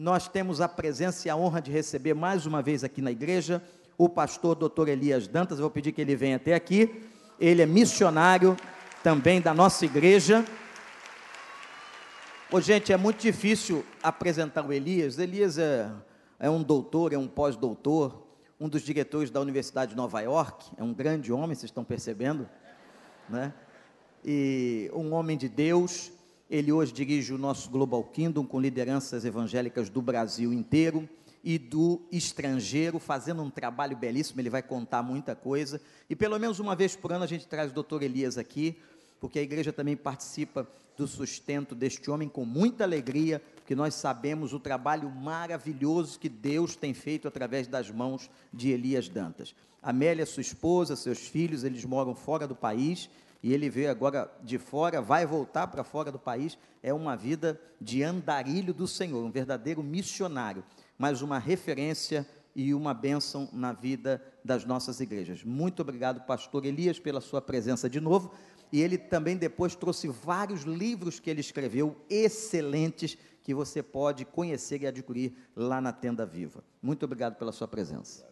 nós temos a presença e a honra de receber mais uma vez aqui na igreja o pastor Dr. Elias Dantas. Eu vou pedir que ele venha até aqui. Ele é missionário também da nossa igreja. Ô, gente, é muito difícil apresentar o Elias. Elias é, é um doutor, é um pós-doutor, um dos diretores da Universidade de Nova York. É um grande homem, vocês estão percebendo, né? E um homem de Deus ele hoje dirige o nosso Global Kingdom com lideranças evangélicas do Brasil inteiro e do estrangeiro, fazendo um trabalho belíssimo. Ele vai contar muita coisa. E pelo menos uma vez por ano a gente traz o doutor Elias aqui, porque a igreja também participa do sustento deste homem com muita alegria, porque nós sabemos o trabalho maravilhoso que Deus tem feito através das mãos de Elias Dantas. Amélia, sua esposa, seus filhos, eles moram fora do país e ele veio agora de fora, vai voltar para fora do país, é uma vida de andarilho do Senhor, um verdadeiro missionário, mas uma referência e uma bênção na vida das nossas igrejas. Muito obrigado, pastor Elias, pela sua presença de novo. E ele também depois trouxe vários livros que ele escreveu, excelentes, que você pode conhecer e adquirir lá na Tenda Viva. Muito obrigado pela sua presença.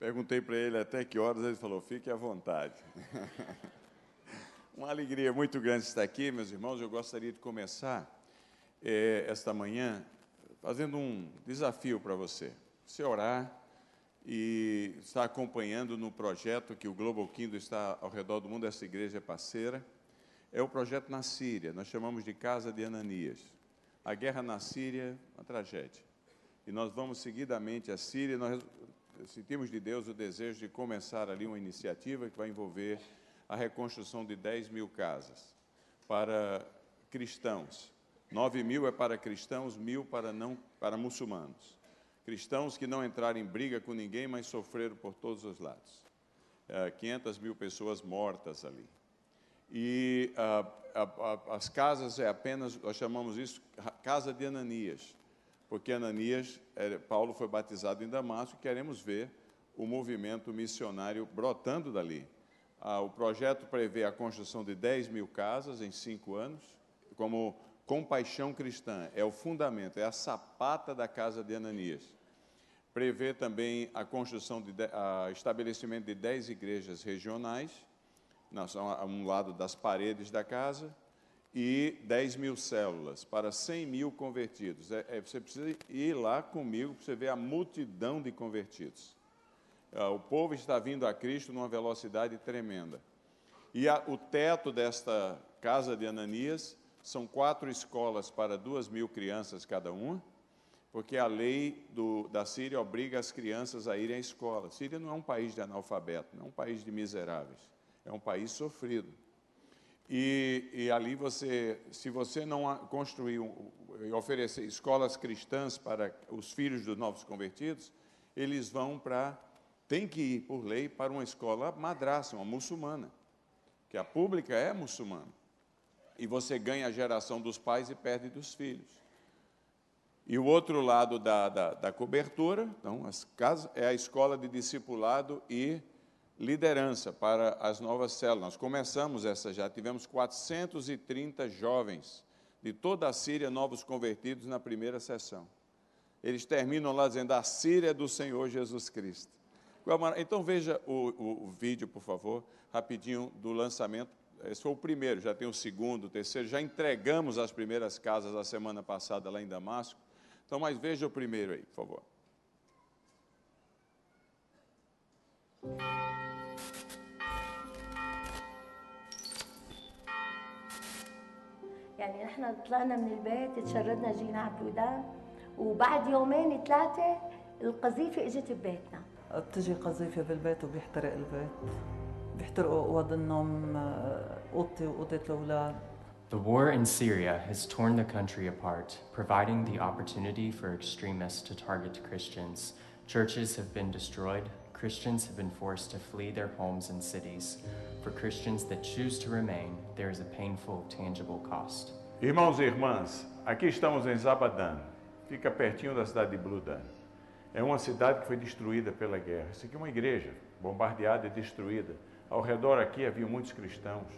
Perguntei para ele até que horas, ele falou: fique à vontade. Uma alegria muito grande estar aqui, meus irmãos. Eu gostaria de começar é, esta manhã fazendo um desafio para você. Você orar e estar acompanhando no projeto que o Global Kingdom está ao redor do mundo, essa igreja é parceira. É o projeto na Síria, nós chamamos de Casa de Ananias. A guerra na Síria, uma tragédia. E nós vamos seguidamente à Síria, nós sentimos de Deus o desejo de começar ali uma iniciativa que vai envolver a reconstrução de 10 mil casas para cristãos. 9 mil é para cristãos, mil para, não, para muçulmanos. Cristãos que não entraram em briga com ninguém, mas sofreram por todos os lados. É, 500 mil pessoas mortas ali. E a, a, as casas é apenas, nós chamamos isso casa de Ananias porque Ananias, é, Paulo foi batizado em Damasco e queremos ver o movimento missionário brotando dali. Ah, o projeto prevê a construção de 10 mil casas em cinco anos, como compaixão cristã, é o fundamento, é a sapata da casa de Ananias. Prevê também a construção de a estabelecimento de 10 igrejas regionais, a um lado das paredes da casa, e 10 mil células para 100 mil convertidos. É, é, você precisa ir lá comigo para você ver a multidão de convertidos. É, o povo está vindo a Cristo numa velocidade tremenda. E a, o teto desta casa de Ananias são quatro escolas para duas mil crianças cada uma, porque a lei do, da Síria obriga as crianças a irem à escola. A Síria não é um país de analfabeto, não é um país de miseráveis, é um país sofrido. E, e, ali você, se você não construir e oferecer escolas cristãs para os filhos dos novos convertidos, eles vão para, tem que ir por lei para uma escola madraça, uma muçulmana, que a pública é muçulmana. E você ganha a geração dos pais e perde dos filhos. E o outro lado da, da, da cobertura, então, as casas, é a escola de discipulado e liderança para as novas células. Nós começamos essa já, tivemos 430 jovens de toda a Síria, novos convertidos na primeira sessão. Eles terminam lá dizendo: A Síria é do Senhor Jesus Cristo. Então veja o, o, o vídeo, por favor, rapidinho do lançamento. Esse foi o primeiro, já tem o segundo, o terceiro. Já entregamos as primeiras casas a semana passada lá em Damasco. Então, mas veja o primeiro aí, por favor. يعني نحن طلعنا من البيت تشردنا جينا على البلدان وبعد يومين ثلاثة القذيفة إجت ببيتنا. بتجي قذيفة بالبيت وبيحترق البيت؟ بيحترقوا أوض النوم أوضتي وأوضة الأولاد. The war in Syria has torn the country apart, providing the opportunity for extremists to target Christians. Churches have been destroyed, Christians have been forced to flee their homes and cities. For Christians that choose to remain, there is a painful, tangible cost. Irmãos e irmãs, aqui estamos em Zabadan, fica pertinho da cidade de Bludan. É uma cidade que foi destruída pela guerra. Isso aqui é uma igreja bombardeada e destruída. Ao redor aqui havia muitos cristãos.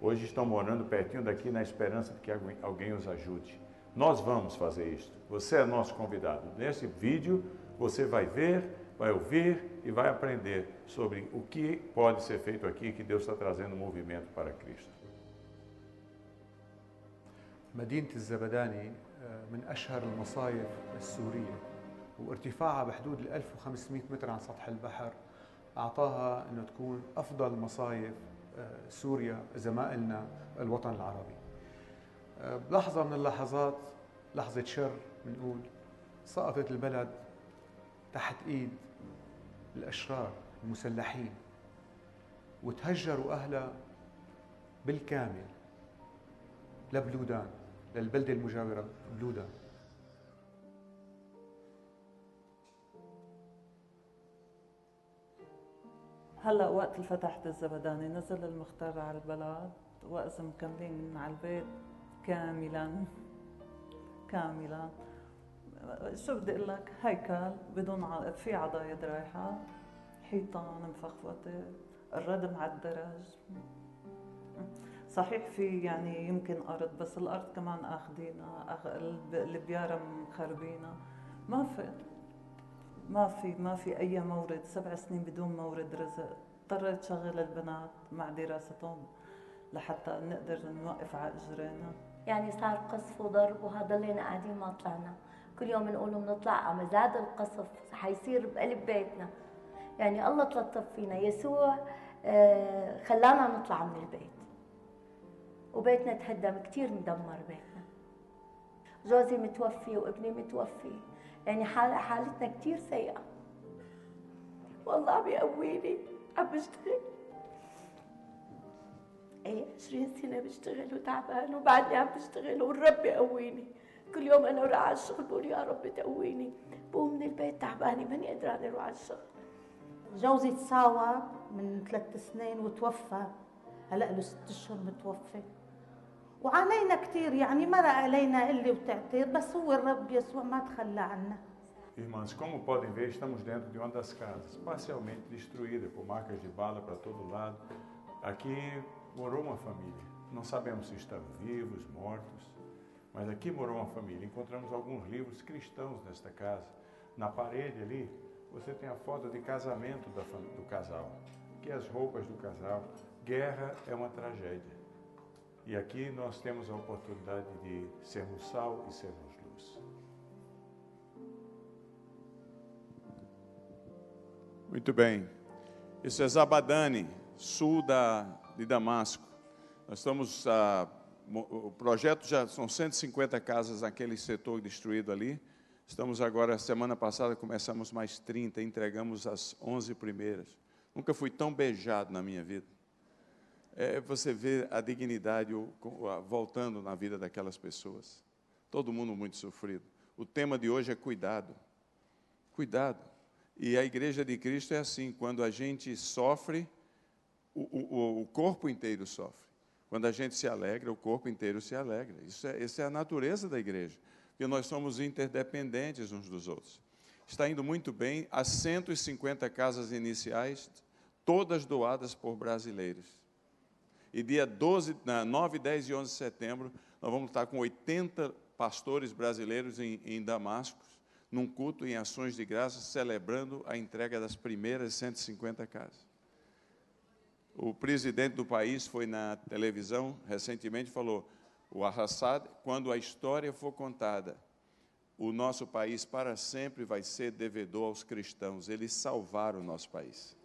Hoje estão morando pertinho daqui na esperança de que alguém os ajude. Nós vamos fazer isso. Você é nosso convidado. Nesse vídeo você vai ver, vai ouvir e vai aprender sobre o que pode ser feito aqui, que Deus está trazendo movimento para Cristo. مدينة الزبداني من أشهر المصايف السورية وارتفاعها بحدود ال 1500 متر عن سطح البحر أعطاها أنه تكون أفضل مصايف سوريا زمائلنا الوطن العربي بلحظة من اللحظات لحظة شر بنقول سقطت البلد تحت إيد الأشرار المسلحين وتهجروا أهلها بالكامل لبلودان للبلدة المجاورة بلودان. هلا وقت فتحت الزبداني نزل المختار على البلد واذا مكملين على البيت كاملا كاملا. شو بدي أقول لك؟ هيكل بدون ع... في عضايد رايحه حيطان مفخفته الردم على الدرج صحيح في يعني يمكن أرض بس الأرض كمان اخذينها أخ... البيارة مخربينها. ما في ما في ما في أي مورد. سبع سنين بدون مورد رزق. اضطريت شغل البنات مع دراستهم لحتى نقدر نوقف على إجرينا. يعني صار قصف وضرب وهضلينا قاعدين ما طلعنا. كل يوم نقول بنطلع أما زاد القصف حيصير بقلب بيتنا. يعني الله تلطف فينا. يسوع آه، خلانا نطلع من البيت. وبيتنا تهدم كثير مدمر بيتنا. جوزي متوفي وابني متوفي. يعني حال حالتنا كثير سيئة. والله عم يقويني عم بشتغل. إيه 20 سنة بشتغل وتعبان وبعدني عم بشتغل والرب يقويني. كل يوم انا اروح على الشغل بقول يا رب تقويني بقوم من البيت تعبانه ماني قدرانه اروح على الشغل جوزي تصاوب من ثلاث سنين وتوفى هلا له ست اشهر متوفى وعانينا كثير يعني مرق علينا اللي وتعتير بس هو الرب يسوع ما تخلى عنا Irmãs, como podem ver, estamos dentro de uma das casas, parcialmente destruída por marcas de bala para todo lado. Aqui morou uma família. Não sabemos se estão vivos, mortos. Mas aqui morou uma família. Encontramos alguns livros cristãos nesta casa. Na parede ali, você tem a foto de casamento do casal, que é as roupas do casal. Guerra é uma tragédia. E aqui nós temos a oportunidade de sermos sal e sermos luz. Muito bem. Isso é Zabadani, sul da, de Damasco. Nós estamos a o projeto já são 150 casas naquele setor destruído ali. Estamos agora, semana passada, começamos mais 30, entregamos as 11 primeiras. Nunca fui tão beijado na minha vida. É, você vê a dignidade voltando na vida daquelas pessoas. Todo mundo muito sofrido. O tema de hoje é cuidado. Cuidado. E a igreja de Cristo é assim: quando a gente sofre, o, o, o corpo inteiro sofre. Quando a gente se alegra, o corpo inteiro se alegra. Isso é, essa é a natureza da igreja, porque nós somos interdependentes uns dos outros. Está indo muito bem as 150 casas iniciais, todas doadas por brasileiros. E dia 12, 9, 10 e 11 de setembro, nós vamos estar com 80 pastores brasileiros em, em Damasco, num culto em ações de graça, celebrando a entrega das primeiras 150 casas. O presidente do país foi na televisão recentemente e falou: o Assad, quando a história for contada, o nosso país para sempre vai ser devedor aos cristãos. Eles salvaram o nosso país.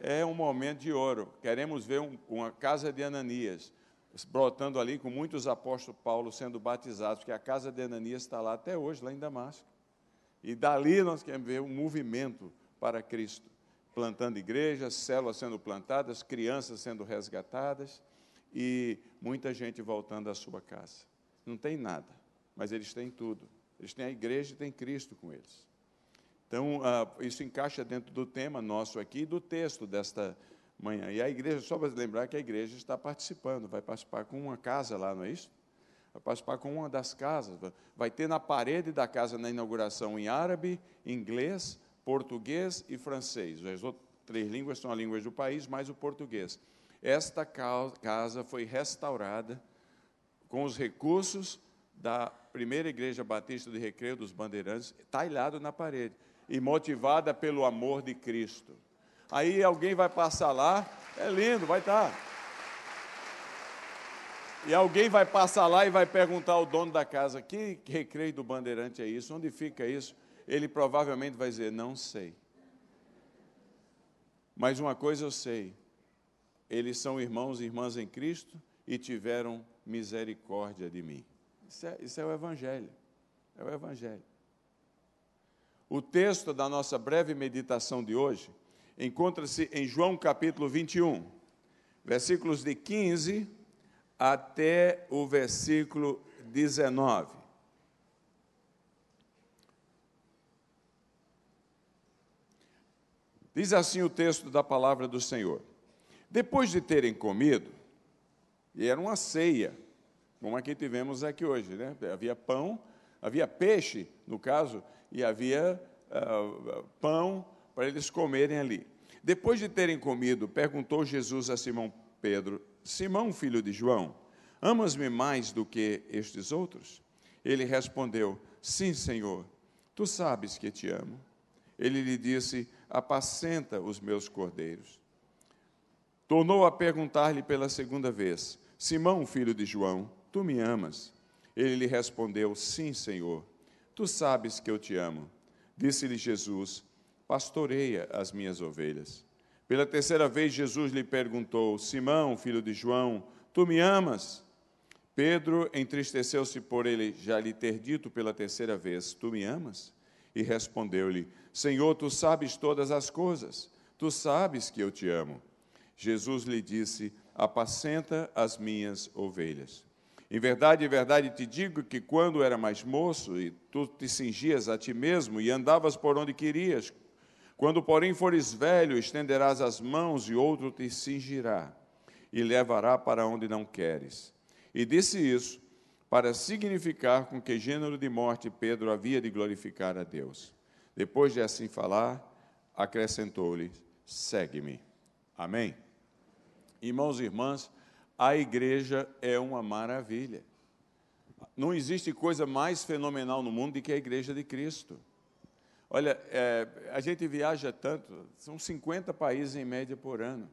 É um momento de ouro. Queremos ver um, uma casa de Ananias brotando ali com muitos apóstolos Paulo sendo batizados, porque a casa de Ananias está lá até hoje, lá em Damasco. E dali nós queremos ver um movimento para Cristo plantando igrejas, células sendo plantadas, crianças sendo resgatadas e muita gente voltando à sua casa. Não tem nada, mas eles têm tudo. Eles têm a igreja e têm Cristo com eles. Então, uh, isso encaixa dentro do tema nosso aqui, do texto desta manhã. E a igreja, só para lembrar que a igreja está participando, vai participar com uma casa lá, não é isso? Vai participar com uma das casas. Vai ter na parede da casa na inauguração em árabe, inglês, português e francês. As outras três línguas são as línguas do país, mais o português. Esta casa foi restaurada com os recursos da primeira igreja batista de Recreio dos Bandeirantes, talhado na parede e motivada pelo amor de Cristo. Aí alguém vai passar lá, é lindo, vai estar. E alguém vai passar lá e vai perguntar ao dono da casa: que recreio do Bandeirante é isso? Onde fica isso? Ele provavelmente vai dizer: não sei. Mas uma coisa eu sei: eles são irmãos e irmãs em Cristo e tiveram misericórdia de mim. Isso é, isso é o Evangelho. É o Evangelho. O texto da nossa breve meditação de hoje encontra-se em João capítulo 21, versículos de 15 até o versículo 19. Diz assim o texto da palavra do Senhor: Depois de terem comido, e era uma ceia, como a que tivemos aqui hoje, né? Havia pão, havia peixe, no caso, e havia uh, pão para eles comerem ali. Depois de terem comido, perguntou Jesus a Simão Pedro: Simão, filho de João, amas-me mais do que estes outros? Ele respondeu: Sim, Senhor, tu sabes que te amo. Ele lhe disse: Apacenta os meus cordeiros. Tornou a perguntar-lhe pela segunda vez: Simão, filho de João, tu me amas? Ele lhe respondeu: Sim, Senhor, tu sabes que eu te amo. Disse-lhe Jesus: pastoreia as minhas ovelhas. Pela terceira vez, Jesus lhe perguntou: Simão, filho de João, tu me amas? Pedro entristeceu-se por ele já lhe ter dito pela terceira vez: Tu me amas? E respondeu-lhe: Senhor, tu sabes todas as coisas, tu sabes que eu te amo. Jesus lhe disse: Apacenta as minhas ovelhas. Em verdade, em verdade te digo que quando era mais moço e tu te cingias a ti mesmo e andavas por onde querias, quando, porém, fores velho, estenderás as mãos e outro te cingirá e levará para onde não queres. E disse isso para significar com que gênero de morte Pedro havia de glorificar a Deus. Depois de assim falar, acrescentou-lhe: segue-me. Amém? Irmãos e irmãs, a igreja é uma maravilha. Não existe coisa mais fenomenal no mundo do que a igreja de Cristo. Olha, é, a gente viaja tanto, são 50 países em média por ano.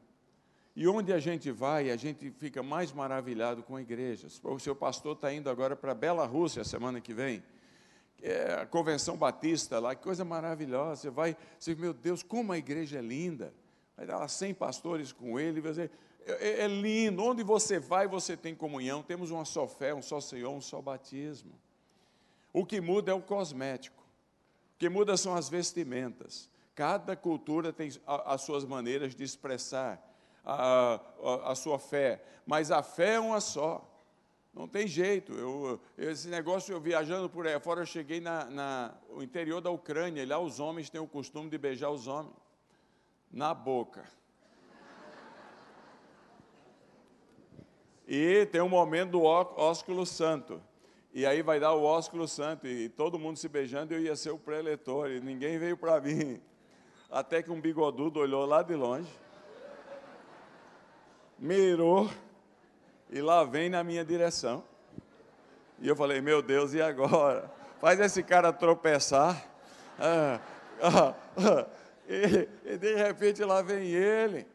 E onde a gente vai, a gente fica mais maravilhado com a igreja. O seu pastor está indo agora para Bela Rússia semana que vem. É a convenção batista lá, que coisa maravilhosa. Você vai, você, meu Deus, como a igreja é linda. Vai dar lá 100 pastores com ele. Você, é, é, lindo. Onde você vai, você tem comunhão. Temos uma só fé, um só Senhor, um só batismo. O que muda é o cosmético que muda são as vestimentas. Cada cultura tem as suas maneiras de expressar a, a, a, sua fé, mas a fé é uma só. Não tem jeito. Eu, esse negócio, eu viajando por aí fora, eu cheguei na, na, no interior da Ucrânia, e lá os homens têm o costume de beijar os homens na boca. E tem um momento do ósculo santo. E aí vai dar o ósculo santo e todo mundo se beijando, eu ia ser o preletor e ninguém veio para mim. Até que um bigodudo olhou lá de longe, mirou e lá vem na minha direção. E eu falei, meu Deus, e agora? Faz esse cara tropeçar. Ah, ah, ah. E, e, de repente lá vem ele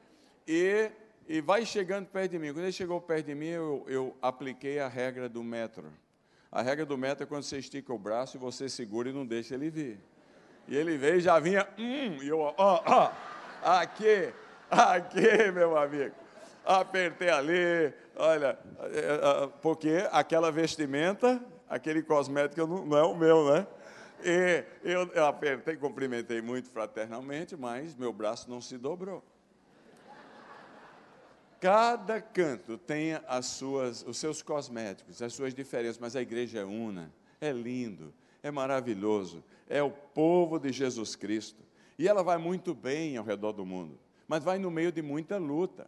e, e vai chegando perto de mim. Quando ele chegou perto de mim, eu, eu apliquei a regra do metro. A regra do metro é quando você estica o braço e você segura e não deixa ele vir. E ele veio e já vinha, hum, e eu, ó, ó, aqui, aqui, meu amigo. Apertei ali, olha, é, é, porque aquela vestimenta, aquele cosmético não, não é o meu, né? E eu, eu apertei, cumprimentei muito fraternalmente, mas meu braço não se dobrou. Cada canto tem as suas, os seus cosméticos, as suas diferenças, mas a igreja é una, é lindo, é maravilhoso, é o povo de Jesus Cristo. E ela vai muito bem ao redor do mundo, mas vai no meio de muita luta.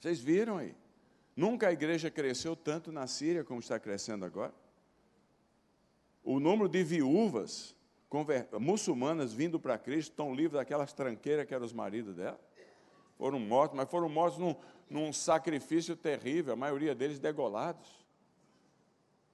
Vocês viram aí? Nunca a igreja cresceu tanto na Síria como está crescendo agora. O número de viúvas muçulmanas vindo para Cristo estão livres daquelas tranqueiras que eram os maridos dela. foram mortos, mas foram mortos num, num sacrifício terrível, a maioria deles degolados.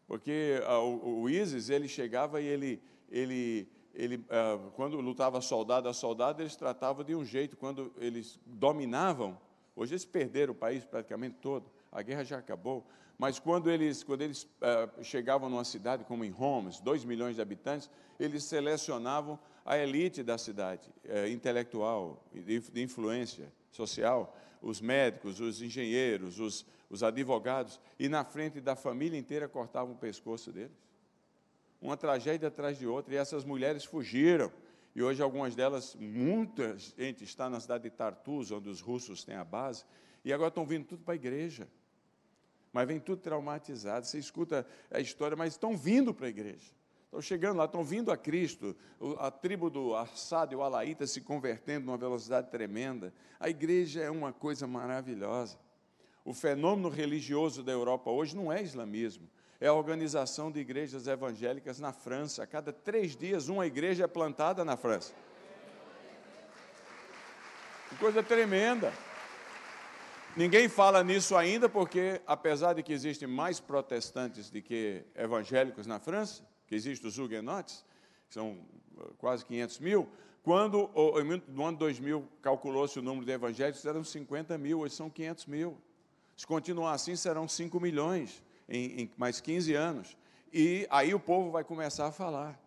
Porque ah, o, o ISIS, ele chegava e ele, ele, ele ah, quando lutava soldado a soldado, eles tratavam de um jeito, quando eles dominavam, hoje eles perderam o país praticamente todo, a guerra já acabou, mas quando eles, quando eles uh, chegavam numa cidade como em Homs, 2 milhões de habitantes, eles selecionavam a elite da cidade, uh, intelectual, de, influência social, os médicos, os engenheiros, os, os advogados, e na frente da família inteira cortavam o pescoço deles. Uma tragédia atrás de outra, e essas mulheres fugiram. E hoje algumas delas, muita gente está na cidade de Tartus, onde os russos têm a base, e agora estão vindo tudo para a igreja mas vem tudo traumatizado. Você escuta a história, mas estão vindo para a igreja. Estão chegando lá, estão vindo a Cristo. A tribo do Assad e o Alaíta se convertendo numa velocidade tremenda. A igreja é uma coisa maravilhosa. O fenômeno religioso da Europa hoje não é islamismo, é a organização de igrejas evangélicas na França. A cada três dias, uma igreja é plantada na França. Que coisa tremenda. Ninguém fala nisso ainda porque, apesar de que existem mais protestantes do que evangélicos na França, que existem os huguenotes, que são uh, quase 500 mil, quando no ano 2000 calculou-se o número de evangélicos, eram 50 mil, hoje são 500 mil. Se continuar assim, serão 5 milhões em, em mais 15 anos. E aí o povo vai começar a falar.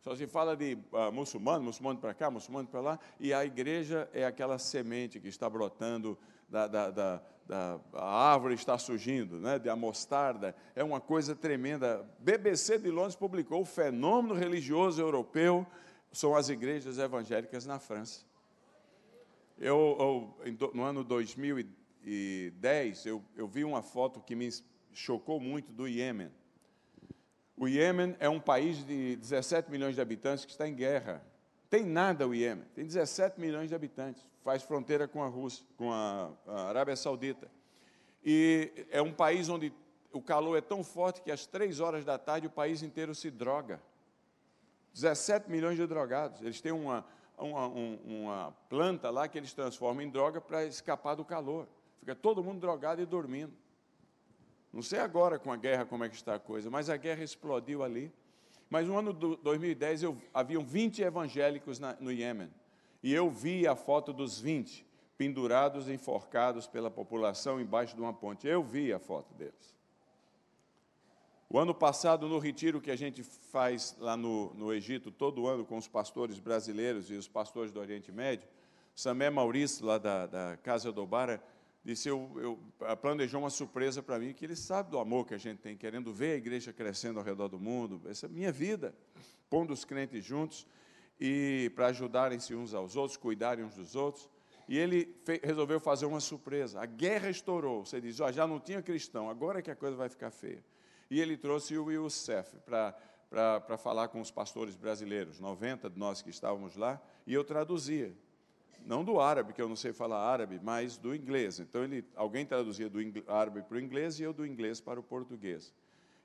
Só se fala de uh, muçulmano, muçulmano para cá, muçulmano para lá, e a igreja é aquela semente que está brotando da, da, da, da a árvore está surgindo, né, de a mostarda, é uma coisa tremenda. BBC de Londres publicou o fenômeno religioso europeu são as igrejas evangélicas na França. Eu, eu no ano 2010, eu, eu vi uma foto que me chocou muito do Iêmen. O Iêmen é um país de 17 milhões de habitantes que está em guerra. Tem nada o Iêmen, tem 17 milhões de habitantes, faz fronteira com a Rússia, com a, Arábia Saudita. E é um país onde o calor é tão forte que às três horas da tarde o país inteiro se droga. 17 milhões de drogados. Eles têm uma, uma, uma planta lá que eles transformam em droga para escapar do calor. Fica todo mundo drogado e dormindo. Não sei agora com a guerra como é que está a coisa, mas a guerra explodiu ali. Mas no ano de 2010 eu, haviam 20 evangélicos na, no Iêmen. E eu vi a foto dos 20 pendurados, enforcados pela população embaixo de uma ponte. Eu vi a foto deles. O ano passado, no retiro que a gente faz lá no, no Egito, todo ano, com os pastores brasileiros e os pastores do Oriente Médio, Samé Maurício, lá da, da Casa do Bara, disse, eu, eu planejou uma surpresa para mim, que ele sabe do amor que a gente tem, querendo ver a igreja crescendo ao redor do mundo, essa é a minha vida, pondo os crentes juntos, e para ajudarem-se uns aos outros, cuidarem uns dos outros, e ele resolveu fazer uma surpresa, a guerra estourou, você diz, oh, já não tinha cristão, agora é que a coisa vai ficar feia, e ele trouxe o Youssef para para falar com os pastores brasileiros, 90 de nós que estávamos lá, e eu traduzia não do árabe, que eu não sei falar árabe, mas do inglês. Então ele, alguém traduzia do árabe para o inglês e eu do inglês para o português.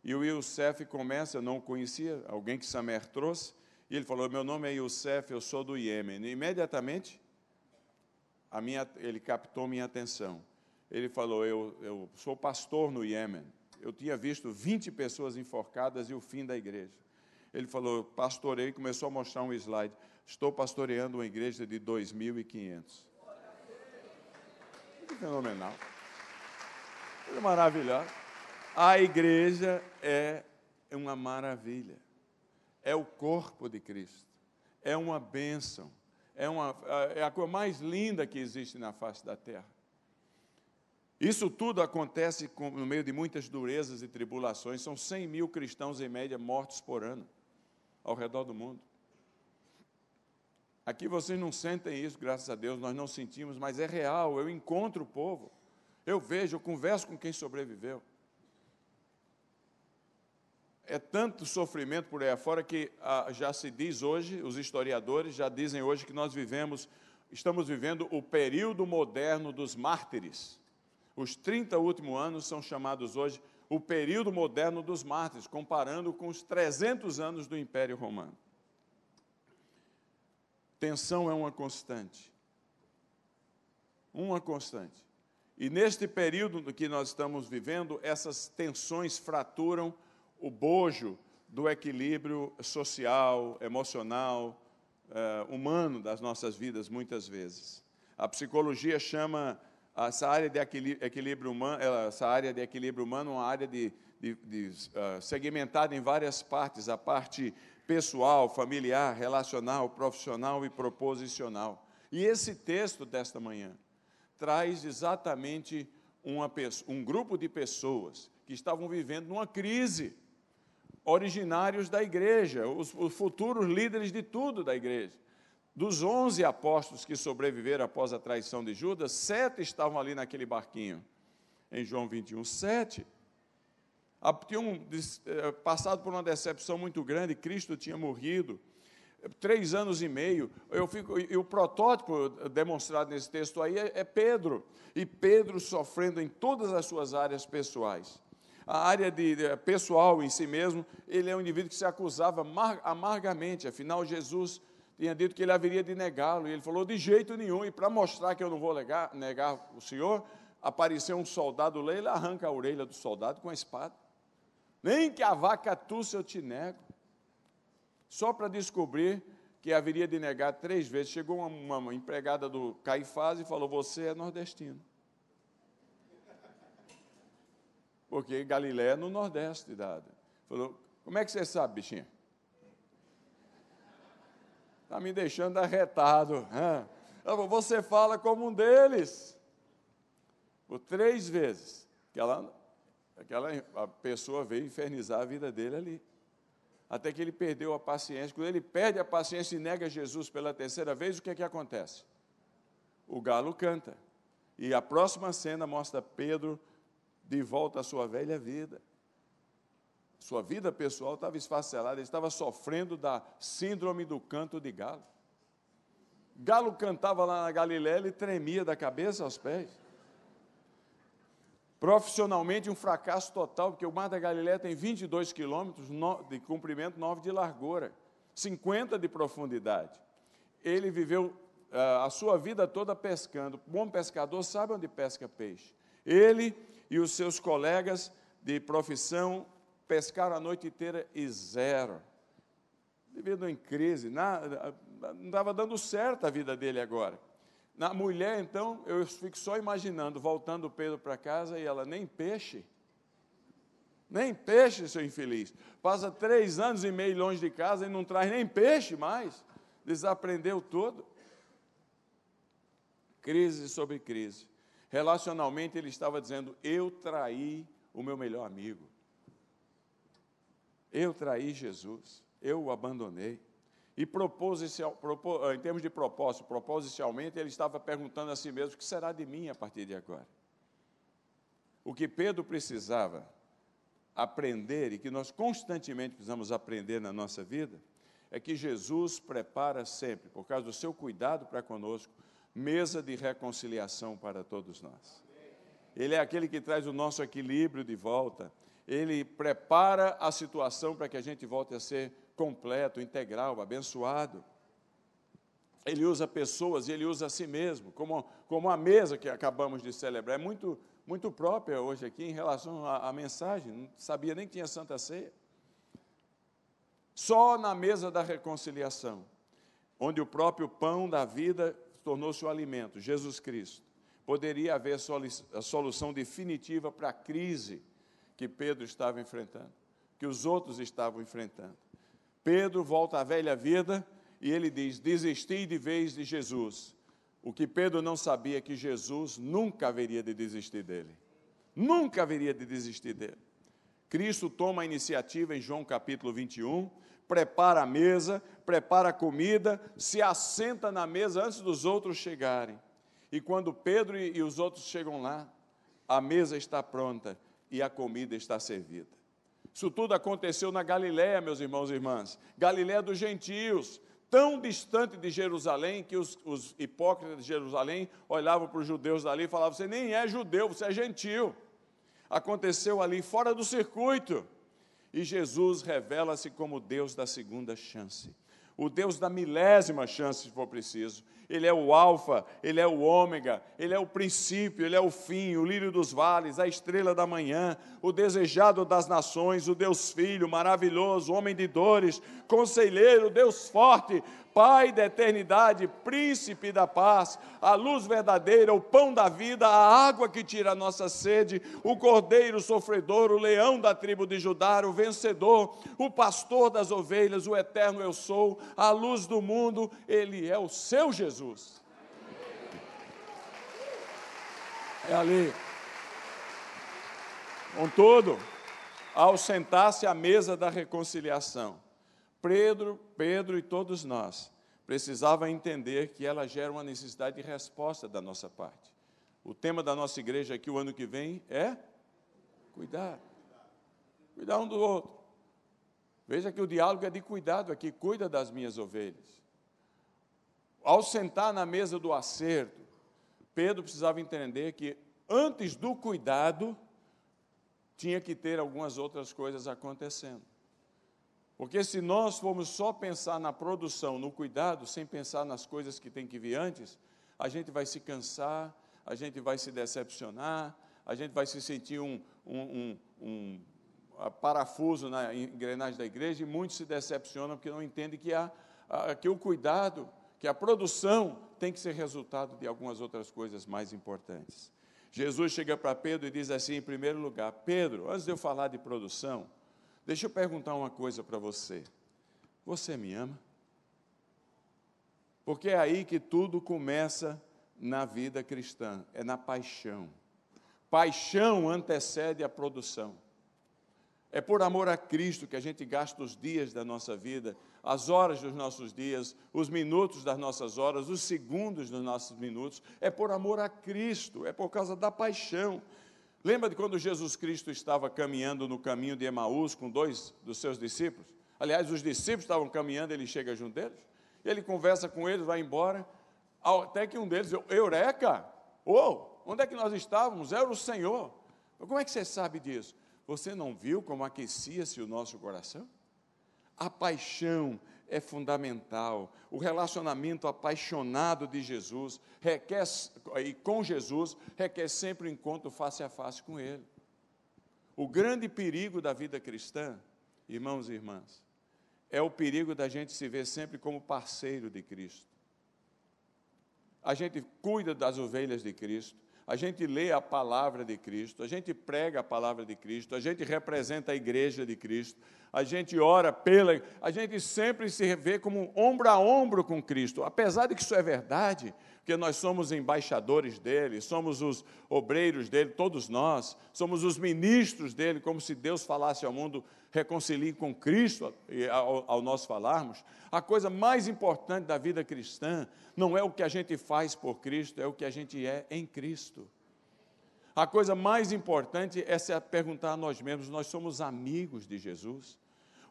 E o Youssef começa, eu não conhecia, alguém que Samer trouxe, e ele falou: Meu nome é Youssef, eu sou do Iêmen. E imediatamente, a minha, ele captou minha atenção. Ele falou: eu, eu sou pastor no Iêmen. Eu tinha visto 20 pessoas enforcadas e o fim da igreja. Ele falou: Pastorei, começou a mostrar um slide. Estou pastoreando uma igreja de 2.500. Que fenomenal. Coisa maravilhosa. A igreja é uma maravilha. É o corpo de Cristo. É uma bênção. É, uma, é a coisa mais linda que existe na face da terra. Isso tudo acontece no meio de muitas durezas e tribulações. São 100 mil cristãos, em média, mortos por ano, ao redor do mundo. Aqui vocês não sentem isso, graças a Deus, nós não sentimos, mas é real. Eu encontro o povo, eu vejo, eu converso com quem sobreviveu. É tanto sofrimento por aí afora que ah, já se diz hoje, os historiadores já dizem hoje que nós vivemos, estamos vivendo o período moderno dos mártires. Os 30 últimos anos são chamados hoje o período moderno dos mártires, comparando com os 300 anos do Império Romano. Tensão é uma constante. uma constante. E neste período que nós estamos vivendo, essas tensões fraturam o bojo do equilíbrio social, emocional, uh, humano das nossas vidas, muitas vezes. A psicologia chama essa área de equilíbrio humano, essa área de equilíbrio humano, uma área de, de, de uh, segmentada em várias partes, a parte pessoal, familiar, relacional, profissional e proposicional. E esse texto desta manhã traz exatamente uma, um grupo de pessoas que estavam vivendo numa crise, originários da igreja, os, os futuros líderes de tudo da igreja. Dos onze apóstolos que sobreviveram após a traição de Judas, sete estavam ali naquele barquinho, em João 21. Sete tinham eh, passado por uma decepção muito grande, Cristo tinha morrido, três anos e meio. Eu fico, e o protótipo demonstrado nesse texto aí é, é Pedro, e Pedro sofrendo em todas as suas áreas pessoais. A área de, de, pessoal em si mesmo, ele é um indivíduo que se acusava amargamente, afinal, Jesus tinha dito que ele haveria de negá-lo, e ele falou: de jeito nenhum, e para mostrar que eu não vou negar, negar o Senhor, apareceu um soldado lá, ele arranca a orelha do soldado com a espada. Nem que a vaca tussa eu te nego. Só para descobrir que haveria de negar três vezes. Chegou uma, uma empregada do Caifás e falou: Você é nordestino. Porque Galiléia é no Nordeste dada. Falou: Como é que você sabe, bichinha? Está me deixando arretado. Falou, você fala como um deles. Por três vezes. Que ela Aquela a pessoa veio infernizar a vida dele ali. Até que ele perdeu a paciência. Quando ele perde a paciência e nega Jesus pela terceira vez, o que é que acontece? O galo canta. E a próxima cena mostra Pedro de volta à sua velha vida. Sua vida pessoal estava esfacelada, ele estava sofrendo da síndrome do canto de galo. Galo cantava lá na Galiléia, ele tremia da cabeça aos pés. Profissionalmente, um fracasso total, porque o Mar da Galileia tem 22 quilômetros de comprimento, 9 de largura, 50 de profundidade. Ele viveu uh, a sua vida toda pescando. Bom pescador sabe onde pesca peixe. Ele e os seus colegas de profissão pescaram a noite inteira e zero. Vivendo em crise, não estava dando certo a vida dele agora. Na mulher, então, eu fico só imaginando, voltando Pedro para casa e ela, nem peixe. Nem peixe, seu infeliz. Passa três anos e meio longe de casa e não traz nem peixe mais. Desaprendeu tudo. Crise sobre crise. Relacionalmente, ele estava dizendo: Eu traí o meu melhor amigo. Eu traí Jesus. Eu o abandonei. E proposicional, em termos de propósito, proposicionalmente, ele estava perguntando a si mesmo: o que será de mim a partir de agora? O que Pedro precisava aprender e que nós constantemente precisamos aprender na nossa vida é que Jesus prepara sempre, por causa do seu cuidado para conosco, mesa de reconciliação para todos nós. Ele é aquele que traz o nosso equilíbrio de volta, ele prepara a situação para que a gente volte a ser completo, integral, abençoado. Ele usa pessoas e ele usa a si mesmo, como, como a mesa que acabamos de celebrar. É muito, muito própria hoje aqui em relação à, à mensagem, não sabia nem que tinha Santa Ceia. Só na mesa da reconciliação, onde o próprio pão da vida tornou-se o alimento, Jesus Cristo, poderia haver a solução definitiva para a crise que Pedro estava enfrentando, que os outros estavam enfrentando. Pedro volta à velha vida e ele diz: Desisti de vez de Jesus. O que Pedro não sabia é que Jesus nunca haveria de desistir dele. Nunca haveria de desistir dele. Cristo toma a iniciativa em João capítulo 21, prepara a mesa, prepara a comida, se assenta na mesa antes dos outros chegarem. E quando Pedro e os outros chegam lá, a mesa está pronta e a comida está servida. Isso tudo aconteceu na Galiléia, meus irmãos e irmãs. Galiléia dos gentios, tão distante de Jerusalém que os, os hipócritas de Jerusalém olhavam para os judeus dali e falavam: Você nem é judeu, você é gentil. Aconteceu ali fora do circuito. E Jesus revela-se como Deus da segunda chance. O Deus da milésima chance, se for preciso. Ele é o Alfa, Ele é o Ômega, Ele é o princípio, Ele é o fim, o lírio dos vales, a estrela da manhã, o desejado das nações, o Deus Filho, maravilhoso, homem de dores, conselheiro, Deus forte, Pai da eternidade, príncipe da paz, a luz verdadeira, o pão da vida, a água que tira a nossa sede, o cordeiro sofredor, o leão da tribo de Judá, o vencedor, o pastor das ovelhas, o eterno eu sou, a luz do mundo, ele é o seu Jesus. É ali. Contudo, ao sentar-se à mesa da reconciliação, Pedro, Pedro e todos nós precisava entender que ela gera uma necessidade de resposta da nossa parte. O tema da nossa igreja aqui o ano que vem é cuidar. Cuidar um do outro. Veja que o diálogo é de cuidado aqui, cuida das minhas ovelhas. Ao sentar na mesa do acerto, Pedro precisava entender que antes do cuidado, tinha que ter algumas outras coisas acontecendo. Porque se nós formos só pensar na produção, no cuidado, sem pensar nas coisas que tem que vir antes, a gente vai se cansar, a gente vai se decepcionar, a gente vai se sentir um, um, um, um parafuso na engrenagem da igreja e muitos se decepcionam porque não entendem que, há, que o cuidado, que a produção tem que ser resultado de algumas outras coisas mais importantes. Jesus chega para Pedro e diz assim, em primeiro lugar: Pedro, antes de eu falar de produção, Deixa eu perguntar uma coisa para você. Você me ama? Porque é aí que tudo começa na vida cristã, é na paixão. Paixão antecede a produção. É por amor a Cristo que a gente gasta os dias da nossa vida, as horas dos nossos dias, os minutos das nossas horas, os segundos dos nossos minutos. É por amor a Cristo, é por causa da paixão. Lembra de quando Jesus Cristo estava caminhando no caminho de Emaús com dois dos seus discípulos? Aliás, os discípulos estavam caminhando, ele chega junto deles, ele conversa com eles, vai embora, até que um deles, Eureka! Oh, onde é que nós estávamos? Era o Senhor. Como é que você sabe disso? Você não viu como aquecia-se o nosso coração? A paixão é fundamental. O relacionamento apaixonado de Jesus requer, e com Jesus requer sempre um encontro face a face com Ele. O grande perigo da vida cristã, irmãos e irmãs, é o perigo da gente se ver sempre como parceiro de Cristo. A gente cuida das ovelhas de Cristo, a gente lê a palavra de Cristo, a gente prega a palavra de Cristo, a gente representa a igreja de Cristo, a gente ora pela, a gente sempre se vê como ombro a ombro com Cristo. Apesar de que isso é verdade, porque nós somos embaixadores dele, somos os obreiros dele, todos nós, somos os ministros dele, como se Deus falasse ao mundo, reconcilie com Cristo ao, nós falarmos. A coisa mais importante da vida cristã não é o que a gente faz por Cristo, é o que a gente é em Cristo. A coisa mais importante é se perguntar a nós mesmos: nós somos amigos de Jesus?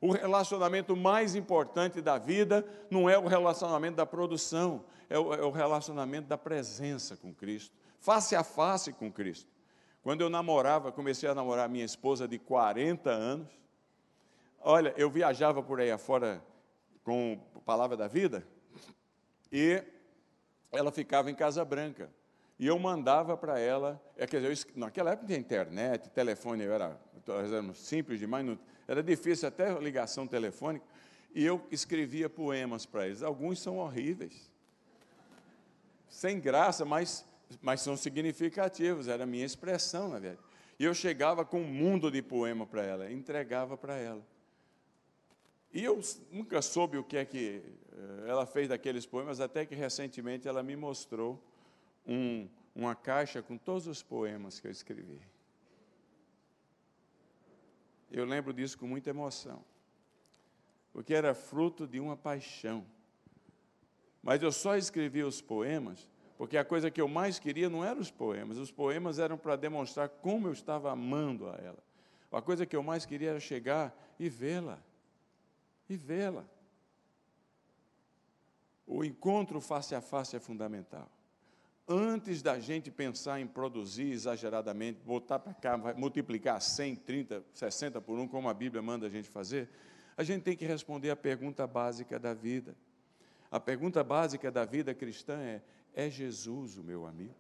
O relacionamento mais importante da vida não é o relacionamento da produção, é o, é o relacionamento da presença com Cristo, face a face com Cristo. Quando eu namorava, comecei a namorar minha esposa de 40 anos, olha, eu viajava por aí afora com Palavra da Vida, e ela ficava em Casa Branca. E eu mandava para ela, é, quer dizer, eu, naquela época tinha internet, telefone, eu era, simples demais, não, era difícil até ligação telefônica, e eu escrevia poemas para eles. Alguns são horríveis, sem graça, mas, mas são significativos, era a minha expressão, na verdade. E eu chegava com um mundo de poema para ela, entregava para ela. E eu nunca soube o que é que eh, ela fez daqueles poemas, até que recentemente ela me mostrou um, uma caixa com todos os poemas que eu escrevi. Eu lembro disso com muita emoção, porque era fruto de uma paixão. Mas eu só escrevi os poemas porque a coisa que eu mais queria não eram os poemas, os poemas eram para demonstrar como eu estava amando a ela. A coisa que eu mais queria era chegar e vê-la e vê-la. O encontro face a face é fundamental. Antes da gente pensar em produzir exageradamente, botar para cá, multiplicar 100, 30, 60 por um, como a Bíblia manda a gente fazer, a gente tem que responder a pergunta básica da vida. A pergunta básica da vida cristã é: é Jesus o meu amigo?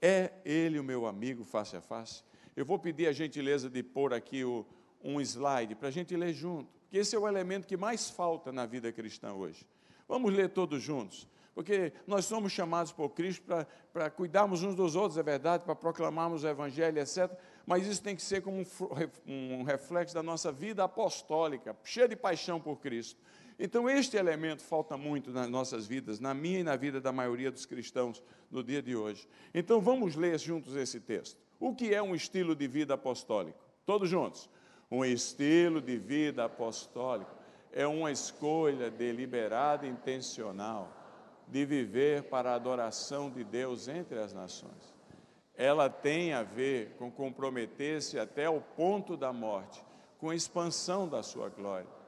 É Ele o meu amigo face a face? Eu vou pedir a gentileza de pôr aqui o, um slide para a gente ler junto, porque esse é o elemento que mais falta na vida cristã hoje. Vamos ler todos juntos, porque nós somos chamados por Cristo para cuidarmos uns dos outros, é verdade, para proclamarmos o Evangelho, etc. Mas isso tem que ser como um, um reflexo da nossa vida apostólica, cheia de paixão por Cristo. Então, este elemento falta muito nas nossas vidas, na minha e na vida da maioria dos cristãos no dia de hoje. Então, vamos ler juntos esse texto. O que é um estilo de vida apostólico? Todos juntos. Um estilo de vida apostólico é uma escolha deliberada e intencional de viver para a adoração de Deus entre as nações. Ela tem a ver com comprometer-se até o ponto da morte, com a expansão da sua glória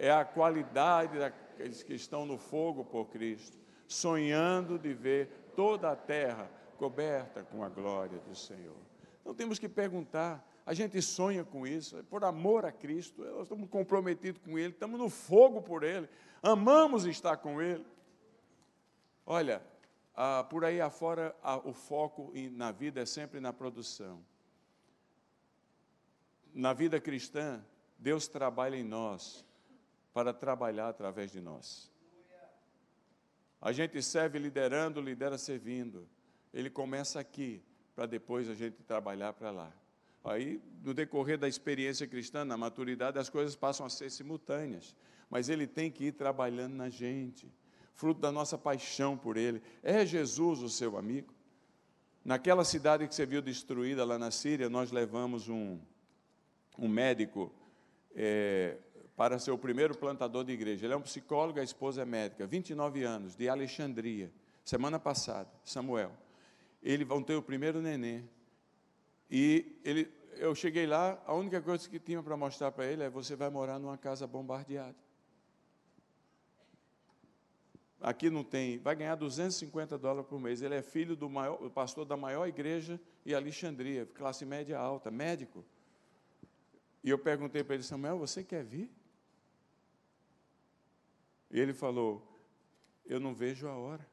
é a qualidade daqueles que estão no fogo por Cristo, sonhando de ver toda a terra coberta com a glória do Senhor. Então temos que perguntar: a gente sonha com isso, é por amor a Cristo, nós estamos comprometidos com Ele, estamos no fogo por Ele, amamos estar com Ele. Olha, ah, por aí afora, ah, o foco na vida é sempre na produção. Na vida cristã, Deus trabalha em nós para trabalhar através de nós. A gente serve liderando, lidera servindo. Ele começa aqui, para depois a gente trabalhar para lá. Aí, no decorrer da experiência cristã, na maturidade, as coisas passam a ser simultâneas. Mas ele tem que ir trabalhando na gente, fruto da nossa paixão por ele. É Jesus o seu amigo? Naquela cidade que você viu destruída lá na Síria, nós levamos um, um médico é, para ser o primeiro plantador de igreja. Ele é um psicólogo, a esposa é médica, 29 anos, de Alexandria. Semana passada, Samuel. Eles vão ter o primeiro neném. E ele, eu cheguei lá, a única coisa que tinha para mostrar para ele é: você vai morar numa casa bombardeada. Aqui não tem, vai ganhar 250 dólares por mês. Ele é filho do maior, pastor da maior igreja em Alexandria, classe média alta, médico. E eu perguntei para ele, Samuel, você quer vir? E ele falou: Eu não vejo a hora.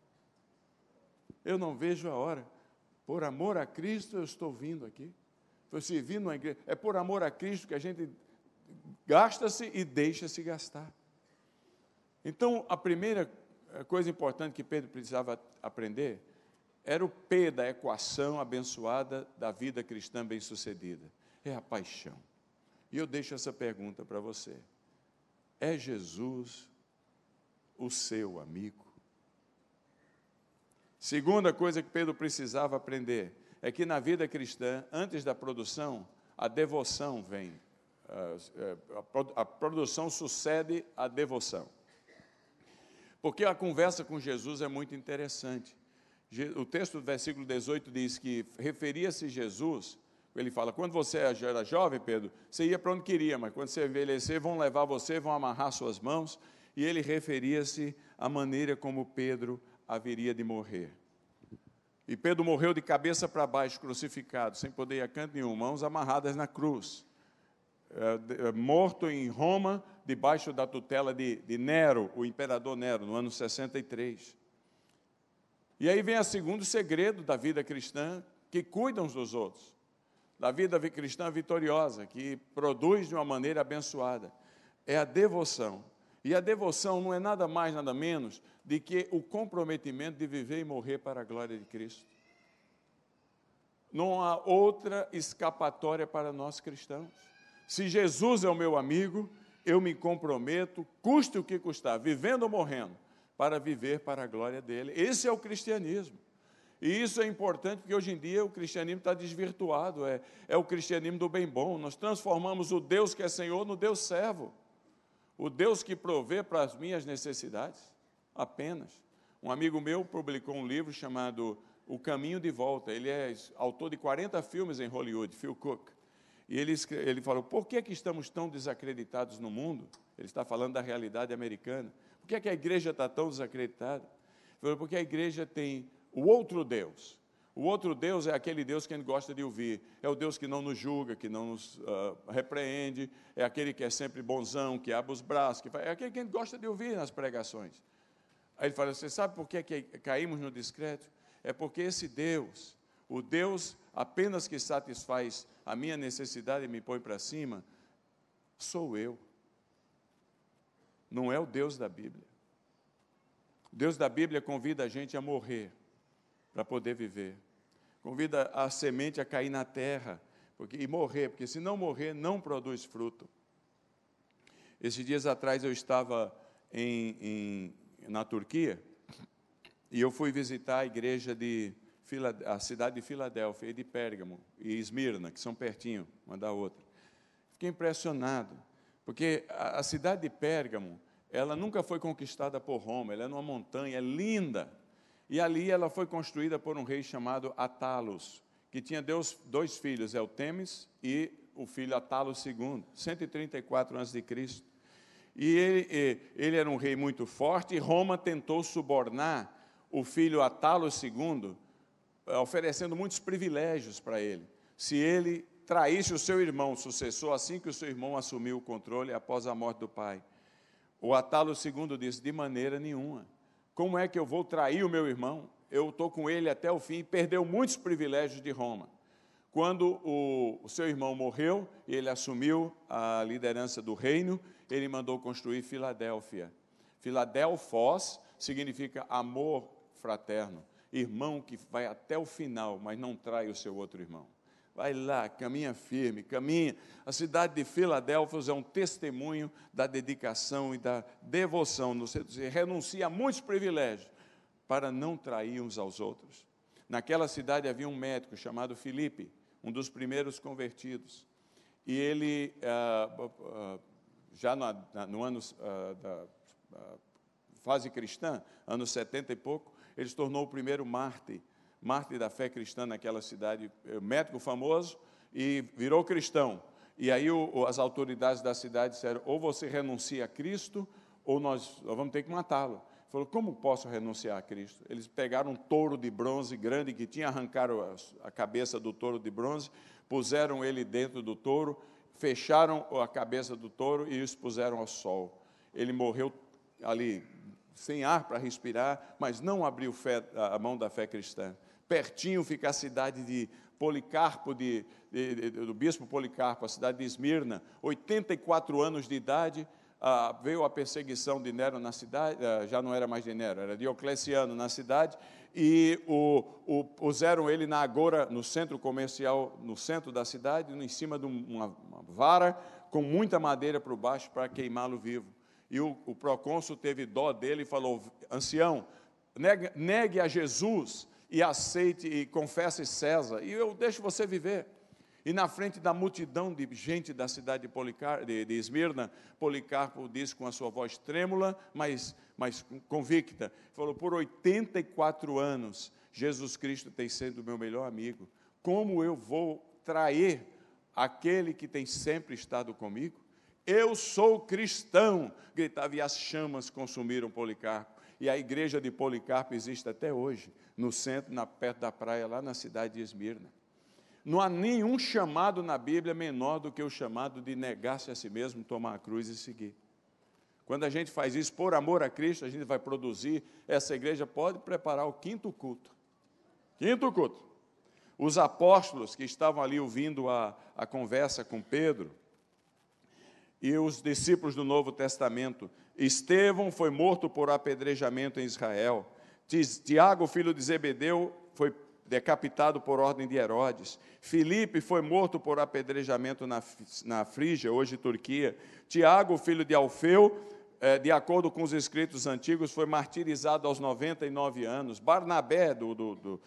Eu não vejo a hora. Por amor a Cristo, eu estou vindo aqui. Estou servindo uma igreja. É por amor a Cristo que a gente gasta-se e deixa-se gastar. Então, a primeira eh, coisa importante que Pedro precisava aprender era o P da equação abençoada da vida cristã bem-sucedida. É a paixão. E eu deixo essa pergunta para você. É Jesus o seu amigo. Segunda coisa que Pedro precisava aprender é que na vida cristã, antes da produção, a devoção vem. A produção sucede à devoção. Porque a conversa com Jesus é muito interessante. O texto do versículo 18 diz que referia-se Jesus, ele fala: quando você era jovem, Pedro, você ia para onde queria, mas quando você envelhecer, vão levar você, vão amarrar suas mãos e ele referia-se à maneira como Pedro haveria de morrer. E Pedro morreu de cabeça para baixo, crucificado, sem poder ir a canto nenhum, mãos amarradas na cruz. É, é, morto em Roma, debaixo da tutela de, de Nero, o imperador Nero, no ano 63. E aí vem o segundo segredo da vida cristã, que cuida uns dos outros. Da vida cristã vitoriosa, que produz de uma maneira abençoada. É a devoção. E a devoção não é nada mais, nada menos de que o comprometimento de viver e morrer para a glória de Cristo. Não há outra escapatória para nós cristãos. Se Jesus é o meu amigo, eu me comprometo, custe o que custar, vivendo ou morrendo, para viver para a glória dele. Esse é o cristianismo. E isso é importante porque hoje em dia o cristianismo está desvirtuado, é, é o cristianismo do bem bom. Nós transformamos o Deus que é Senhor no Deus servo o Deus que provê para as minhas necessidades, apenas. Um amigo meu publicou um livro chamado O Caminho de Volta. Ele é autor de 40 filmes em Hollywood, Phil Cook. E ele, ele falou: por que, que estamos tão desacreditados no mundo? Ele está falando da realidade americana. Por que, que a igreja está tão desacreditada? Ele falou: porque a igreja tem o outro Deus, O outro Deus é aquele Deus que a gente gosta de ouvir. É o Deus que não nos julga, que não nos uh, repreende. É aquele que é sempre bonzão, que abre os braços. Que faz, é aquele que a gente gosta de ouvir nas pregações. Aí ele fala: Você sabe por que, que caímos no discreto? É porque esse Deus, o Deus apenas que satisfaz a minha necessidade e me põe para cima, sou eu. Não é o Deus da Bíblia. O Deus da Bíblia convida a gente a morrer para poder viver convida a semente a cair na terra porque, e morrer, porque se não morrer, não produz fruto. Esses dias atrás eu estava em, em, na Turquia e eu fui visitar a igreja de a cidade de Filadélfia e de Pérgamo e Esmirna, que são pertinho uma da outra. Fiquei impressionado, porque a, a cidade de Pérgamo, ela nunca foi conquistada por Roma, ela é numa montanha, é linda, e ali ela foi construída por um rei chamado Atalos, que tinha Deus, dois filhos, Eltemes e o filho Atalos II, 134 a.C. E ele, ele era um rei muito forte, e Roma tentou subornar o filho Atalos II, oferecendo muitos privilégios para ele. Se ele traísse o seu irmão, sucessor, assim que o seu irmão assumiu o controle após a morte do pai. O Atalos II disse: de maneira nenhuma. Como é que eu vou trair o meu irmão? Eu estou com ele até o fim, perdeu muitos privilégios de Roma. Quando o, o seu irmão morreu e ele assumiu a liderança do reino, ele mandou construir Filadélfia. Filadelfos significa amor fraterno, irmão que vai até o final, mas não trai o seu outro irmão. Vai lá, caminha firme, caminha. A cidade de Filadélfia é um testemunho da dedicação e da devoção. Você renuncia a muitos privilégios para não trair uns aos outros. Naquela cidade havia um médico chamado Filipe, um dos primeiros convertidos. E ele, ah, ah, já no ano ah, da fase cristã, anos 70 e pouco, ele se tornou o primeiro mártir mártir da fé cristã naquela cidade, é, médico famoso, e virou cristão. E aí o, as autoridades da cidade disseram: ou você renuncia a Cristo, ou nós, vamos ter que matá-lo. Ele falou: como posso renunciar a Cristo? Eles pegaram um touro de bronze grande que tinha, arrancaram a, a cabeça do touro de bronze, puseram ele dentro do touro, fecharam a cabeça do touro e expuseram ao sol. Ele morreu ali sem ar para respirar, mas não abriu fé, a mão da fé cristã. Pertinho fica a cidade de Policarpo, de, de, de, do bispo Policarpo, a cidade de Esmirna, 84 anos de idade, ah, veio a perseguição de Nero na cidade, ah, já não era mais de Nero, era Diocleciano na cidade, e o, o, puseram ele na agora, no centro comercial, no centro da cidade, em cima de uma, uma vara, com muita madeira por baixo para queimá-lo vivo. E o, o procônsul teve dó dele e falou: ancião, negue, negue a Jesus e aceite e confesse César, e eu deixo você viver. E na frente da multidão de gente da cidade de, Policar, de, de Esmirna, Policarpo disse com a sua voz trêmula, mas, mas convicta: falou, por 84 anos, Jesus Cristo tem sido meu melhor amigo. Como eu vou trair aquele que tem sempre estado comigo? Eu sou cristão, gritava, e as chamas consumiram Policarpo. E a igreja de Policarpo existe até hoje, no centro, na, perto da praia, lá na cidade de Esmirna. Não há nenhum chamado na Bíblia menor do que o chamado de negar-se a si mesmo, tomar a cruz e seguir. Quando a gente faz isso por amor a Cristo, a gente vai produzir, essa igreja pode preparar o quinto culto. Quinto culto. Os apóstolos que estavam ali ouvindo a, a conversa com Pedro, e os discípulos do Novo Testamento. Estevão foi morto por apedrejamento em Israel. Tiago, filho de Zebedeu, foi decapitado por ordem de Herodes. Filipe foi morto por apedrejamento na, na Frígia, hoje Turquia. Tiago, filho de Alfeu, é, de acordo com os escritos antigos, foi martirizado aos 99 anos. Barnabé, do, do, do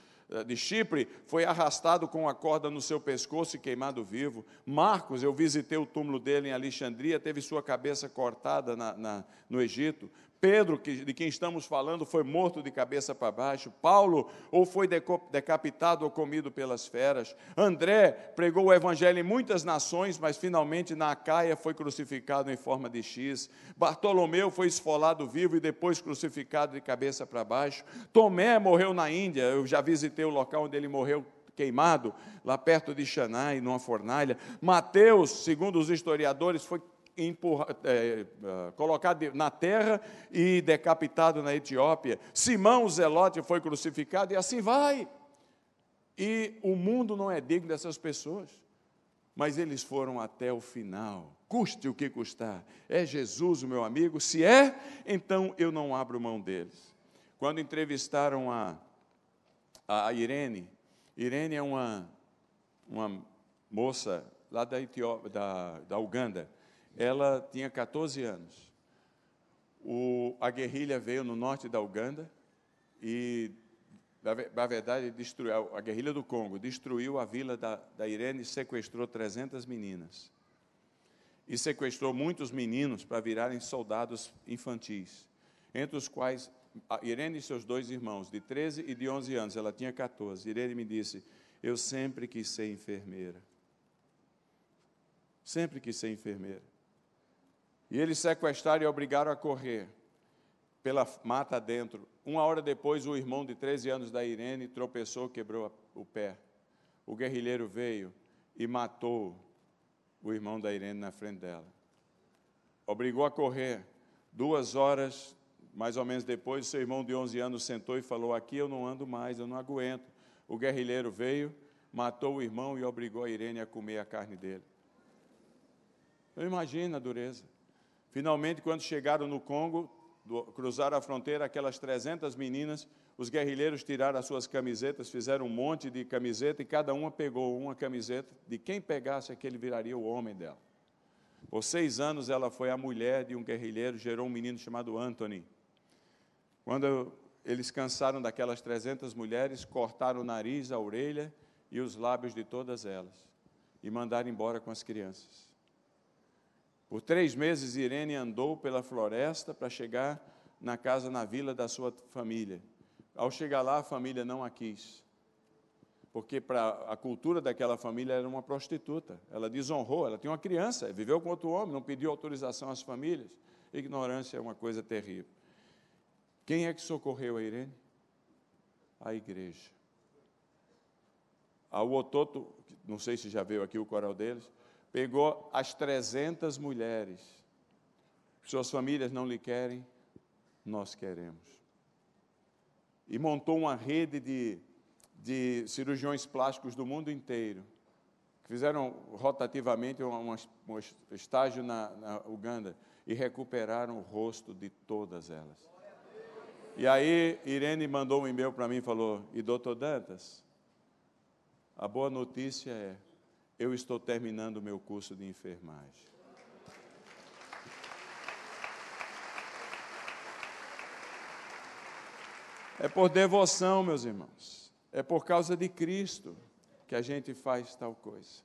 de Chipre foi arrastado com a corda no seu pescoço e queimado vivo. Marcos, eu visitei o túmulo dele em Alexandria, teve sua cabeça cortada na, na, no Egito. Pedro, de quem estamos falando, foi morto de cabeça para baixo. Paulo, ou foi decapitado ou comido pelas feras. André pregou o evangelho em muitas nações, mas finalmente na Acaia foi crucificado em forma de X. Bartolomeu foi esfolado vivo e depois crucificado de cabeça para baixo. Tomé morreu na Índia, eu já visitei o local onde ele morreu queimado, lá perto de Xanai, numa fornalha. Mateus, segundo os historiadores, foi empurra, é, é, colocado na terra e decapitado na Etiópia. Simão Zelote foi crucificado e assim vai. E o mundo não é digno dessas pessoas, mas eles foram até o final, custe o que custar. É Jesus o meu amigo? Se é, então eu não abro mão deles. Quando entrevistaram a, a Irene, Irene é uma, uma moça lá da, Etiópia, da, da Uganda, ela tinha 14 anos. O, a guerrilha veio no norte da Uganda e, na, verdade, destruiu, a guerrilha do Congo destruiu a vila da, da Irene e sequestrou 300 meninas. E sequestrou muitos meninos para virarem soldados infantis, entre os quais a Irene e seus dois irmãos, de 13 e de 11 anos, ela tinha 14. Irene me disse: Eu sempre quis ser enfermeira. Sempre quis ser enfermeira. E eles sequestraram e obrigaram a correr pela mata dentro. Uma hora depois, o irmão de 13 anos da Irene tropeçou, quebrou o pé. O guerrilheiro veio e matou o irmão da Irene na frente dela. Obrigou a correr. Duas horas, mais ou menos depois, seu irmão de 11 anos sentou e falou: Aqui eu não ando mais, eu não aguento. O guerrilheiro veio, matou o irmão e obrigou a Irene a comer a carne dele. Eu imagino a dureza. Finalmente, quando chegaram no Congo, do, cruzaram a fronteira, aquelas 300 meninas, os guerrilheiros tiraram as suas camisetas, fizeram um monte de camiseta e cada uma pegou uma camiseta. De quem pegasse, aquele viraria o homem dela. Por seis anos, ela foi a mulher de um guerrilheiro, gerou um menino chamado Anthony. Quando eles cansaram daquelas 300 mulheres, cortaram o nariz, a orelha e os lábios de todas elas e mandaram embora com as crianças. Por três meses, Irene andou pela floresta para chegar na casa, na vila da sua família. Ao chegar lá, a família não a quis, porque para a cultura daquela família era uma prostituta. Ela desonrou, ela tinha uma criança, viveu com outro homem, não pediu autorização às famílias. Ignorância é uma coisa terrível. Quem é que socorreu a Irene? A igreja. A Ototo, não sei se já veio aqui o coral deles, pegou as 300 mulheres. Suas famílias não lhe querem, nós queremos. E montou uma rede de, de cirurgiões plásticos do mundo inteiro. Fizeram rotativamente um, um estágio na, na Uganda e recuperaram o rosto de todas elas. E aí Irene mandou um e-mail para mim e falou: E doutor Dantas, a boa notícia é eu estou terminando o meu curso de enfermagem. É por devoção, meus irmãos. É por causa de Cristo que a gente faz tal coisa.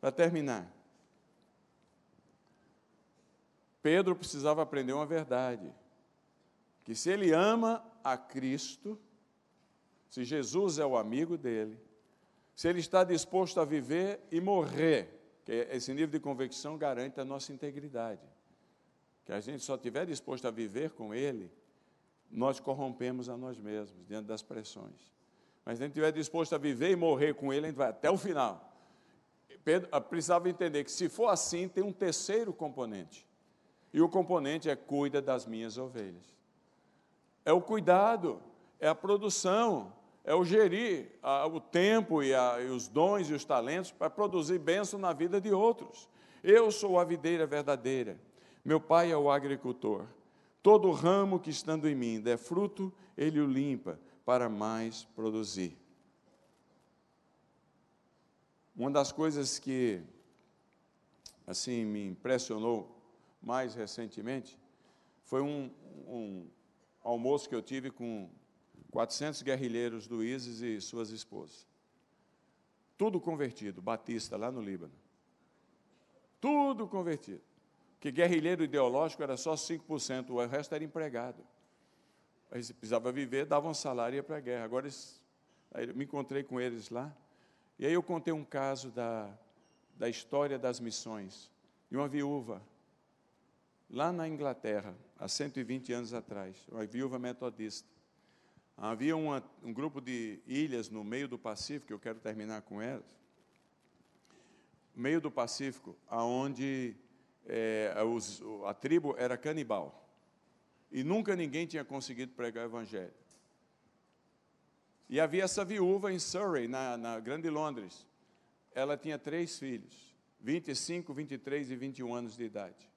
Para terminar, Pedro precisava aprender uma verdade: que se ele ama a Cristo, se Jesus é o amigo dele, se ele está disposto a viver e morrer, que esse nível de convicção garante a nossa integridade. Que a gente só estiver disposto a viver com ele, nós corrompemos a nós mesmos diante das pressões. Mas se a gente estiver disposto a viver e morrer com ele, a gente vai até o final. Pedro ah, precisava entender que se for assim, tem um terceiro componente. E o componente é cuida das minhas ovelhas. É o cuidado, é a produção, é o gerir a, o tempo e, a, e, os dons e os talentos para produzir bênção na vida de outros. Eu sou a videira verdadeira, meu pai é o agricultor. Todo ramo que estando em mim der fruto, ele o limpa para mais produzir. Uma das coisas que assim me impressionou mais recentemente foi um, um almoço que eu tive com 400 guerrilheiros do ISIS e suas esposas. Tudo convertido, batista lá no Líbano. Tudo convertido. Que guerrilheiro ideológico era só 5%, o resto era empregado. Aí você precisava viver, dava um salário e para a guerra. Agora, aí eu me encontrei com eles lá, e aí eu contei um caso da, da história das missões, de uma viúva, lá na Inglaterra, há 120 anos atrás, uma viúva metodista. Havia uma, um grupo de ilhas no meio do Pacífico, eu quero terminar com elas, meio do Pacífico, aonde é, os, a tribo era canibal. E nunca ninguém tinha conseguido pregar o evangelho. E havia essa viúva em Surrey, na, na Grande Londres. Ela tinha três filhos, 25, 23 e 21 anos de idade.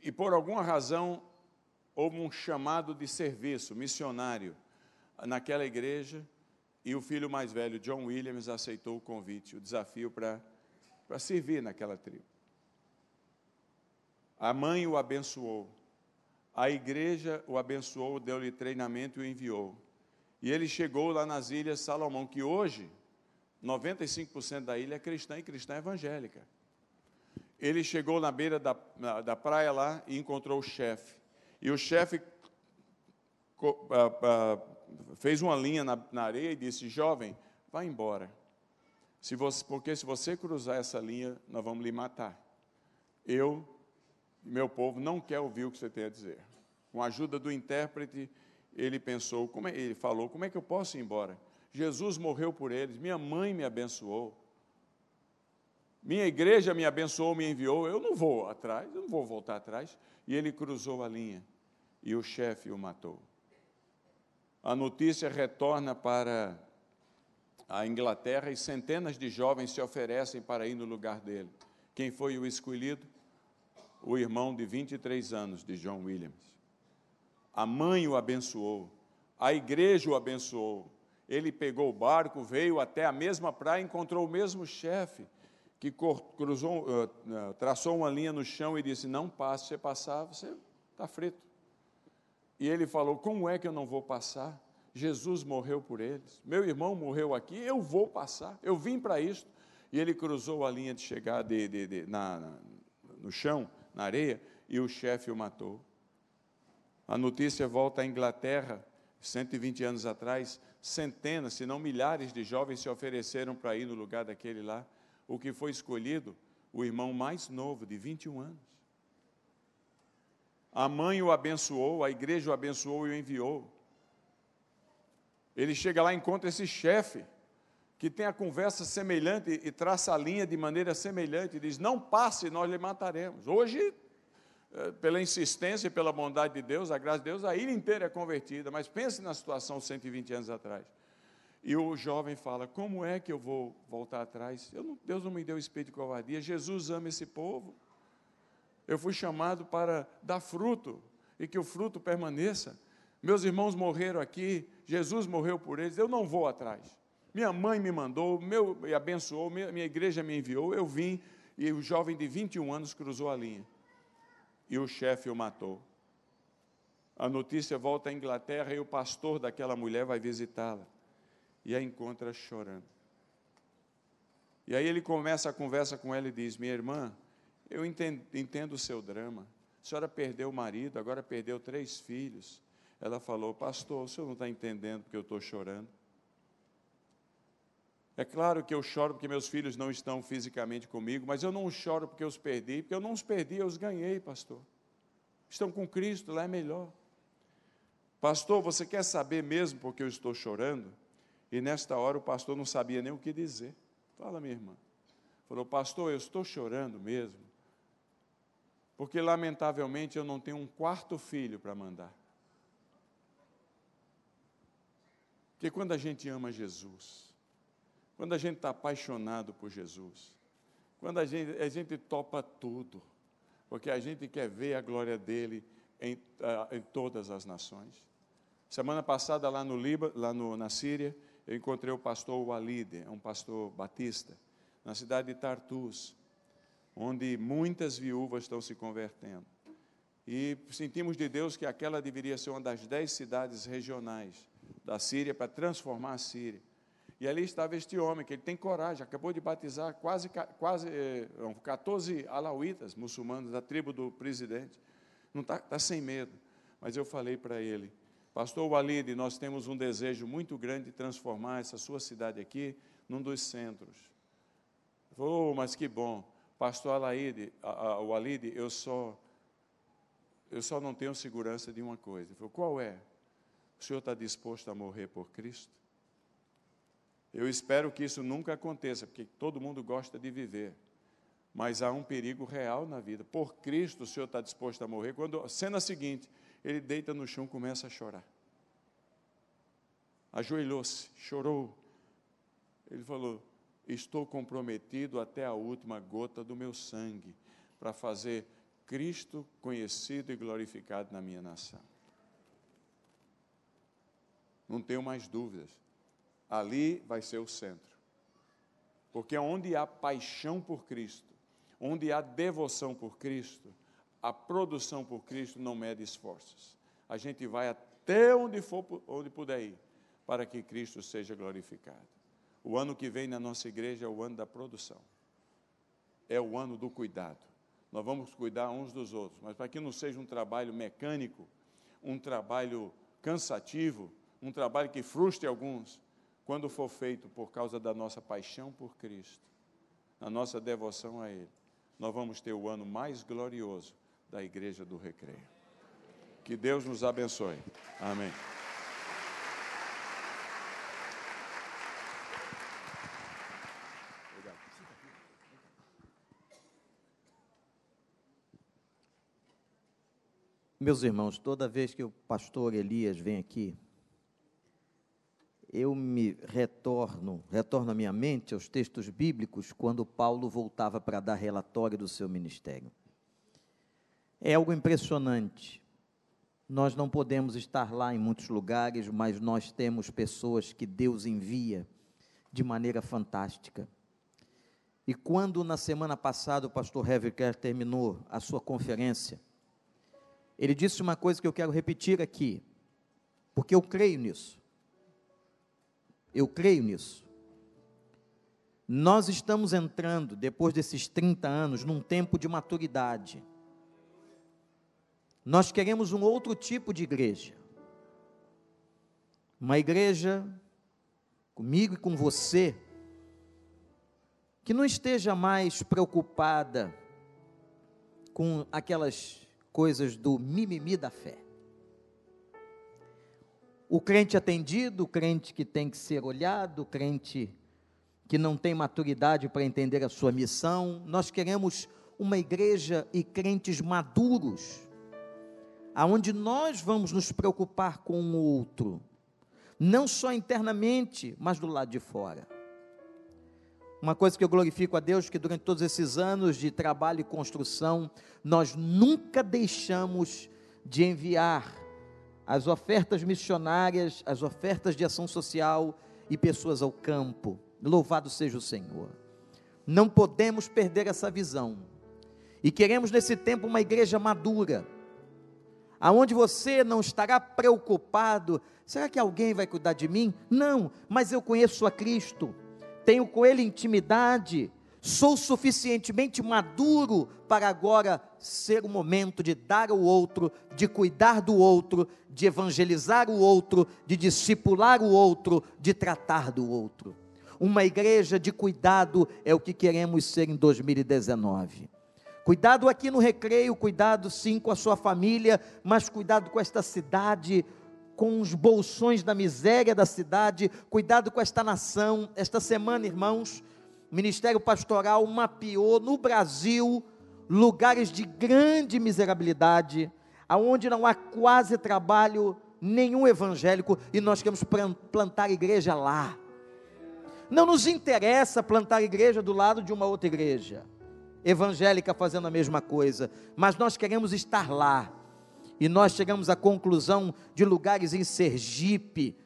E por alguma razão, houve um chamado de serviço missionário naquela igreja, e o filho mais velho, John Williams, aceitou o convite, o desafio para servir naquela tribo. A mãe o abençoou, a igreja o abençoou, deu-lhe treinamento e o enviou. E ele chegou lá nas Ilhas Salomão, que hoje 95% da ilha é cristã e cristã evangélica. Ele chegou na beira da, da praia lá e encontrou o chefe. E o chefe fez uma linha na, na, areia e disse: Jovem, vá embora. Se você, porque se você cruzar essa linha, nós vamos lhe matar. Eu e meu povo não quer ouvir o que você tem a dizer. Com a ajuda do intérprete, ele pensou, como é, ele falou, como é que eu posso ir embora? Jesus morreu por eles, minha mãe me abençoou. Minha igreja me abençoou, me enviou, eu não vou atrás, eu não vou voltar atrás. E ele cruzou a linha e o chefe o matou. A notícia retorna para a Inglaterra e centenas de jovens se oferecem para ir no lugar dele. Quem foi o escolhido? O irmão de 23 anos de John Williams. A mãe o abençoou, a igreja o abençoou. Ele pegou o barco, veio até a mesma praia, encontrou o mesmo chefe que cruzou, uh, traçou uma linha no chão e disse: Não passe, você passar, você está frito. E ele falou: Como é que eu não vou passar? Jesus morreu por eles, meu irmão morreu aqui, eu vou passar, eu vim para isto. E ele cruzou a linha de chegada de, de, de, na, na, no chão, na areia, e o chefe o matou. A notícia volta à Inglaterra, 120 anos atrás, centenas, se não milhares de jovens se ofereceram para ir no lugar daquele lá. O que foi escolhido? O irmão mais novo, de 21 anos. A mãe o abençoou, a igreja o abençoou e o enviou. Ele chega lá e encontra esse chefe, que tem a conversa semelhante e traça a linha de maneira semelhante, e diz: Não passe, nós lhe mataremos. Hoje eh, pela insistência e pela bondade de Deus, a graça de Deus, a ilha inteira é convertida. Mas pense na situação 120 anos atrás. E o jovem fala: Como é que eu vou voltar atrás? Não, Deus não me deu espírito de covardia. Jesus ama esse povo. Eu fui chamado para dar fruto e que o fruto permaneça. Meus irmãos morreram aqui, Jesus morreu por eles. Eu não vou atrás. Minha mãe me mandou, meu, me abençoou, minha, minha igreja me enviou. Eu vim e o jovem de 21 anos cruzou a linha e o chefe o matou. A notícia volta à Inglaterra e o pastor daquela mulher vai visitá-la e a encontra chorando. E aí ele começa a conversa com ela e diz: Minha irmã, eu entendo, entendo o seu drama. A senhora perdeu o marido, agora perdeu três filhos. Ela falou: Pastor, o senhor não está entendendo porque eu estou chorando. É claro que eu choro porque meus filhos não estão fisicamente comigo, mas eu não choro porque eu os perdi, porque eu não os perdi, eu os ganhei, pastor. Estão com Cristo, lá é melhor. Pastor, você quer saber mesmo porque eu estou chorando? E nesta hora o pastor não sabia nem o que dizer. Fala, minha irmã. Falou, pastor, eu estou chorando mesmo, porque lamentavelmente eu não tenho um quarto filho para mandar. Porque quando a gente ama Jesus, quando a gente está apaixonado por Jesus, quando a gente, a gente topa tudo, porque a gente quer ver a glória dele em, uh, em todas as nações. Semana passada, lá no Líbano, lá no, na Síria, eu encontrei o pastor Walid, é um pastor batista, na cidade de Tartus, onde muitas viúvas estão se convertendo. E sentimos de Deus que aquela deveria ser uma das dez cidades regionais da Síria para transformar a Síria. E ali estava este homem, que ele tem coragem, acabou de batizar quase, quase 14 eh, alauítas, muçulmanos, da tribo do presidente. Não está tá sem medo. Mas eu falei para ele, Pastor Walid, nós temos um desejo muito grande de transformar essa sua cidade aqui num dos centros. Ele falou, oh, mas que bom. Pastor Alaide, Walid, eu só, eu só não tenho segurança de uma coisa. Ele falou, qual é? O senhor está disposto a morrer por Cristo? Eu espero que isso nunca aconteça, porque todo mundo gosta de viver. Mas há um perigo real na vida. Por Cristo, o Senhor está disposto a morrer. Quando a cena seguinte, ele deita no chão, começa a chorar. Ajoelhou-se, chorou. Ele falou: Estou comprometido até a última gota do meu sangue para fazer Cristo conhecido e glorificado na minha nação. Não tenho mais dúvidas ali vai ser o centro. Porque onde há paixão por Cristo, onde há devoção por Cristo, a produção por Cristo não mede esforços. A gente vai até onde for, onde puder ir, para que Cristo seja glorificado. O ano que vem na nossa igreja é o ano da produção. É o ano do cuidado. Nós vamos cuidar uns dos outros, mas para que não seja um trabalho mecânico, um trabalho cansativo, um trabalho que frustre alguns, quando for feito por causa da nossa paixão por Cristo, a nossa devoção a Ele, nós vamos ter o ano mais glorioso da Igreja do Recreio. Que Deus nos abençoe. Amém. Meus irmãos, toda vez que o pastor Elias vem aqui, eu me retorno, retorno a minha mente aos textos bíblicos quando Paulo voltava para dar relatório do seu ministério. É algo impressionante. Nós não podemos estar lá em muitos lugares, mas nós temos pessoas que Deus envia de maneira fantástica. E quando na semana passada o pastor Heverker terminou a sua conferência, ele disse uma coisa que eu quero repetir aqui, porque eu creio nisso. Eu creio nisso. Nós estamos entrando, depois desses 30 anos, num tempo de maturidade. Nós queremos um outro tipo de igreja. Uma igreja, comigo e com você, que não esteja mais preocupada com aquelas coisas do mimimi da fé o crente atendido, o crente que tem que ser olhado, o crente que não tem maturidade para entender a sua missão. Nós queremos uma igreja e crentes maduros, aonde nós vamos nos preocupar com o outro, não só internamente, mas do lado de fora. Uma coisa que eu glorifico a Deus que durante todos esses anos de trabalho e construção, nós nunca deixamos de enviar as ofertas missionárias, as ofertas de ação social e pessoas ao campo. Louvado seja o Senhor. Não podemos perder essa visão. E queremos nesse tempo uma igreja madura, aonde você não estará preocupado, será que alguém vai cuidar de mim? Não, mas eu conheço a Cristo. Tenho com ele intimidade, sou suficientemente maduro para agora ser o momento de dar ao outro, de cuidar do outro, de evangelizar o outro, de discipular o outro, de tratar do outro. Uma igreja de cuidado é o que queremos ser em 2019. Cuidado aqui no recreio, cuidado sim com a sua família, mas cuidado com esta cidade, com os bolsões da miséria da cidade, cuidado com esta nação. Esta semana, irmãos, o Ministério Pastoral mapeou no Brasil lugares de grande miserabilidade, aonde não há quase trabalho nenhum evangélico e nós queremos plantar igreja lá. Não nos interessa plantar igreja do lado de uma outra igreja evangélica fazendo a mesma coisa, mas nós queremos estar lá. E nós chegamos à conclusão de lugares em Sergipe,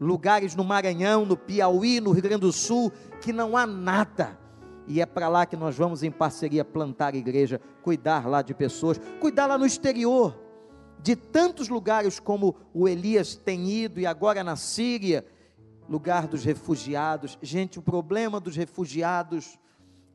lugares no Maranhão, no Piauí, no Rio Grande do Sul, que não há nada. E é para lá que nós vamos, em parceria, plantar igreja, cuidar lá de pessoas, cuidar lá no exterior, de tantos lugares como o Elias tem ido, e agora na Síria, lugar dos refugiados. Gente, o problema dos refugiados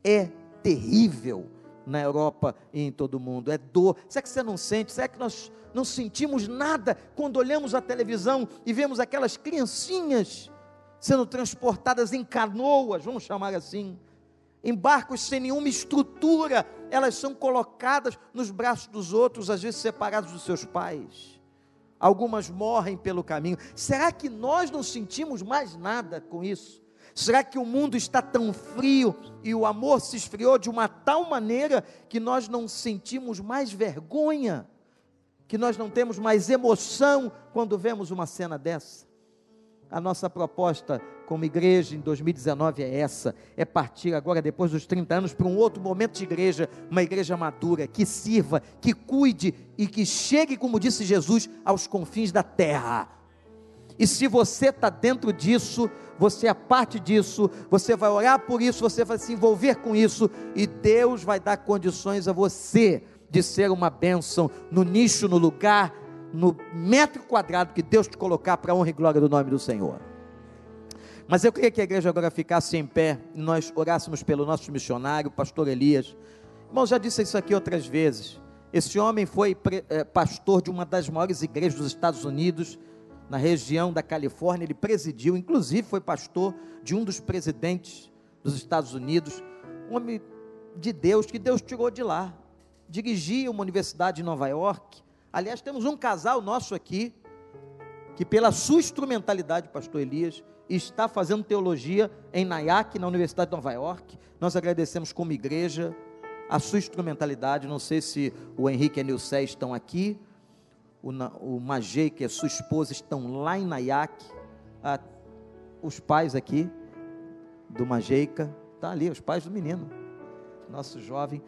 é terrível na Europa e em todo o mundo. É dor. Será que você não sente? Será que nós não sentimos nada quando olhamos a televisão e vemos aquelas criancinhas sendo transportadas em canoas, vamos chamar assim, em barcos sem nenhuma estrutura, elas são colocadas nos braços dos outros, às vezes separados dos seus pais. Algumas morrem pelo caminho. Será que nós não sentimos mais nada com isso? Será que o mundo está tão frio e o amor se esfriou de uma tal maneira que nós não sentimos mais vergonha? Que nós não temos mais emoção quando vemos uma cena dessa? A nossa proposta como igreja em 2019 é essa: é partir agora, depois dos 30 anos, para um outro momento de igreja, uma igreja madura, que sirva, que cuide e que chegue, como disse Jesus, aos confins da terra. E se você está dentro disso, você é parte disso, você vai orar por isso, você vai se envolver com isso, e Deus vai dar condições a você de ser uma bênção no nicho, no lugar no metro quadrado que Deus te colocar para a honra e glória do nome do Senhor. Mas eu queria que a igreja agora ficasse em pé e nós orássemos pelo nosso missionário, pastor Elias. Irmão, já disse isso aqui outras vezes. Esse homem foi é, pastor de uma das maiores igrejas dos Estados Unidos, na região da Califórnia. Ele presidiu, inclusive foi pastor de um dos presidentes dos Estados Unidos. Um homem de Deus, que Deus tirou de lá. Dirigia uma universidade em Nova York Aliás, temos um casal nosso aqui, que pela sua instrumentalidade, pastor Elias, está fazendo teologia em Nyack, na Universidade de Nova York. Nós agradecemos como igreja a sua instrumentalidade. Não sei se o Henrique e a Nilcé estão aqui, o, o Magei, que é sua esposa, estão lá em Nyack. Ah, os pais aqui do Majeica, tá ali, os pais do menino, nosso jovem.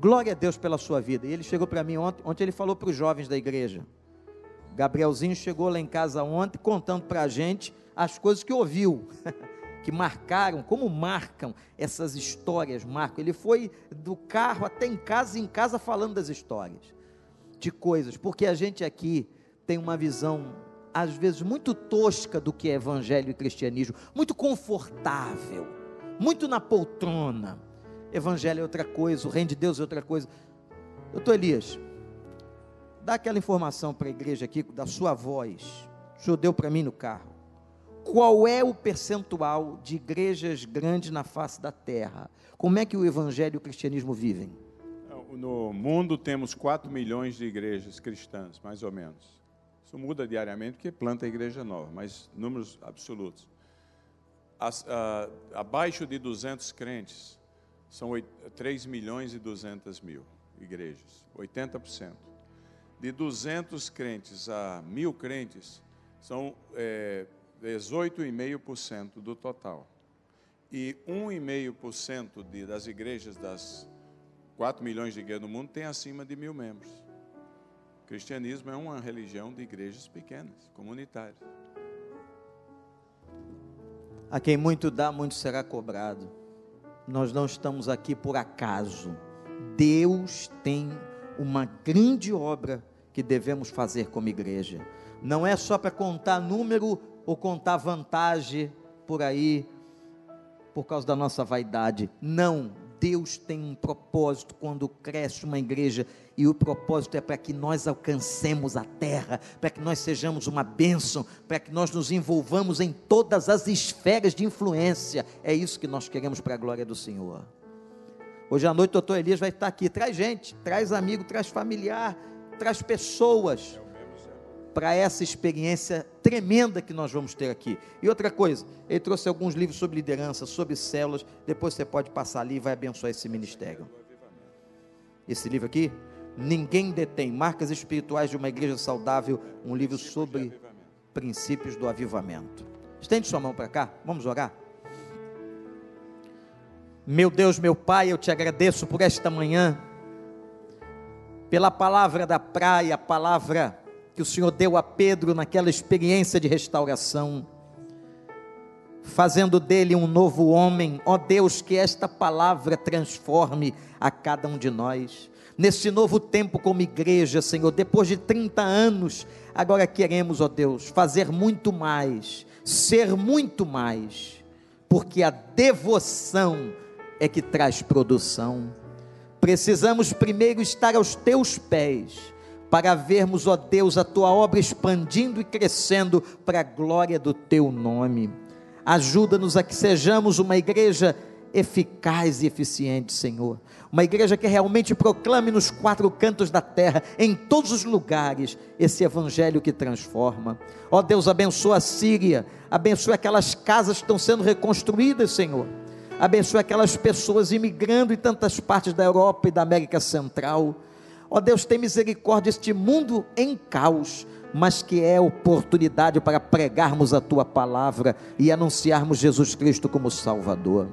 Glória a Deus pela sua vida. E ele chegou para mim ontem, ontem ele falou para os jovens da igreja. Gabrielzinho chegou lá em casa ontem contando para a gente as coisas que ouviu, que marcaram, como marcam essas histórias, marcam. Ele foi do carro até em casa em casa falando das histórias, de coisas, porque a gente aqui tem uma visão, às vezes, muito tosca do que é evangelho e cristianismo, muito confortável, muito na poltrona Evangelho é outra coisa, o reino de Deus é outra coisa. Doutor Elias, dá aquela informação para a igreja aqui, da sua voz. O senhor deu para mim no carro. Qual é o percentual de igrejas grandes na face da terra? Como é que o Evangelho e o cristianismo vivem? No mundo temos 4 milhões de igrejas cristãs, mais ou menos. Isso muda diariamente porque planta a igreja nova, mas números absolutos. As, uh, abaixo de 200 crentes, são 3 milhões e 200 mil igrejas, 80%. De 200 crentes a mil crentes, são é, 18,5% do total. E 1,5% das igrejas, das 4 milhões de igrejas no mundo, tem acima de mil membros. O cristianismo é uma religião de igrejas pequenas, comunitárias. A quem muito dá, muito será cobrado nós não estamos aqui por acaso. Deus tem uma grande obra que devemos fazer como igreja. Não é só para contar número ou contar vantagem por aí, por causa da nossa vaidade. Não, Deus tem um propósito quando cresce uma igreja, e o propósito é para que nós alcancemos a terra, para que nós sejamos uma bênção, para que nós nos envolvamos em todas as esferas de influência. É isso que nós queremos para a glória do Senhor. Hoje à noite o doutor Elias vai estar aqui. Traz gente, traz amigo, traz familiar, traz pessoas para essa experiência tremenda que nós vamos ter aqui. E outra coisa, ele trouxe alguns livros sobre liderança, sobre células. Depois você pode passar ali e vai abençoar esse ministério. Esse livro aqui, Ninguém Detém Marcas Espirituais de uma Igreja Saudável, um livro sobre princípios do avivamento. Estende sua mão para cá, vamos orar. Meu Deus, meu Pai, eu te agradeço por esta manhã, pela palavra da praia, a palavra que o Senhor deu a Pedro naquela experiência de restauração. fazendo dele um novo homem. Ó Deus, que esta palavra transforme a cada um de nós. Nesse novo tempo como igreja, Senhor, depois de 30 anos, agora queremos, ó Deus, fazer muito mais, ser muito mais, porque a devoção é que traz produção. Precisamos primeiro estar aos teus pés, para vermos, ó Deus, a tua obra expandindo e crescendo para a glória do teu nome. Ajuda-nos a que sejamos uma igreja eficaz e eficiente, Senhor. Uma igreja que realmente proclame nos quatro cantos da terra, em todos os lugares, esse evangelho que transforma. Ó Deus, abençoa a Síria, abençoa aquelas casas que estão sendo reconstruídas, Senhor. Abençoa aquelas pessoas imigrando em tantas partes da Europa e da América Central. Ó Deus, tem misericórdia deste mundo em caos mas que é oportunidade para pregarmos a tua palavra e anunciarmos Jesus Cristo como Salvador.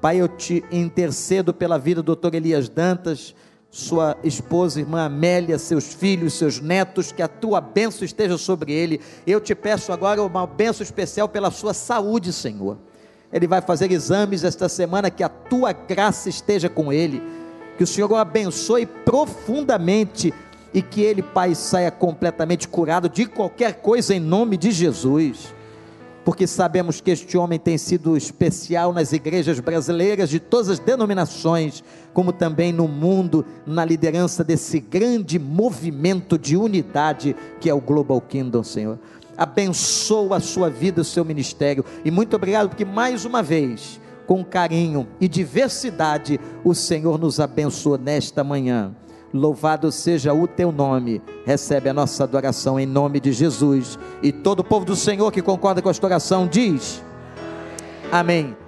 Pai, eu te intercedo pela vida do doutor Elias Dantas, sua esposa, irmã Amélia, seus filhos, seus netos, que a tua bênção esteja sobre ele. Eu te peço agora uma bênção especial pela sua saúde, Senhor. Ele vai fazer exames esta semana, que a tua graça esteja com ele. Que o Senhor o abençoe profundamente e que ele, Pai, saia completamente curado de qualquer coisa em nome de Jesus. Porque sabemos que este homem tem sido especial nas igrejas brasileiras de todas as denominações, como também no mundo, na liderança desse grande movimento de unidade que é o Global Kingdom, Senhor. Abençoa a sua vida, o seu ministério. E muito obrigado, porque mais uma vez, com carinho e diversidade, o Senhor nos abençoa nesta manhã Louvado seja o teu nome. Recebe a nossa adoração em nome de Jesus. E todo o povo do Senhor que concorda com esta oração diz: Amém.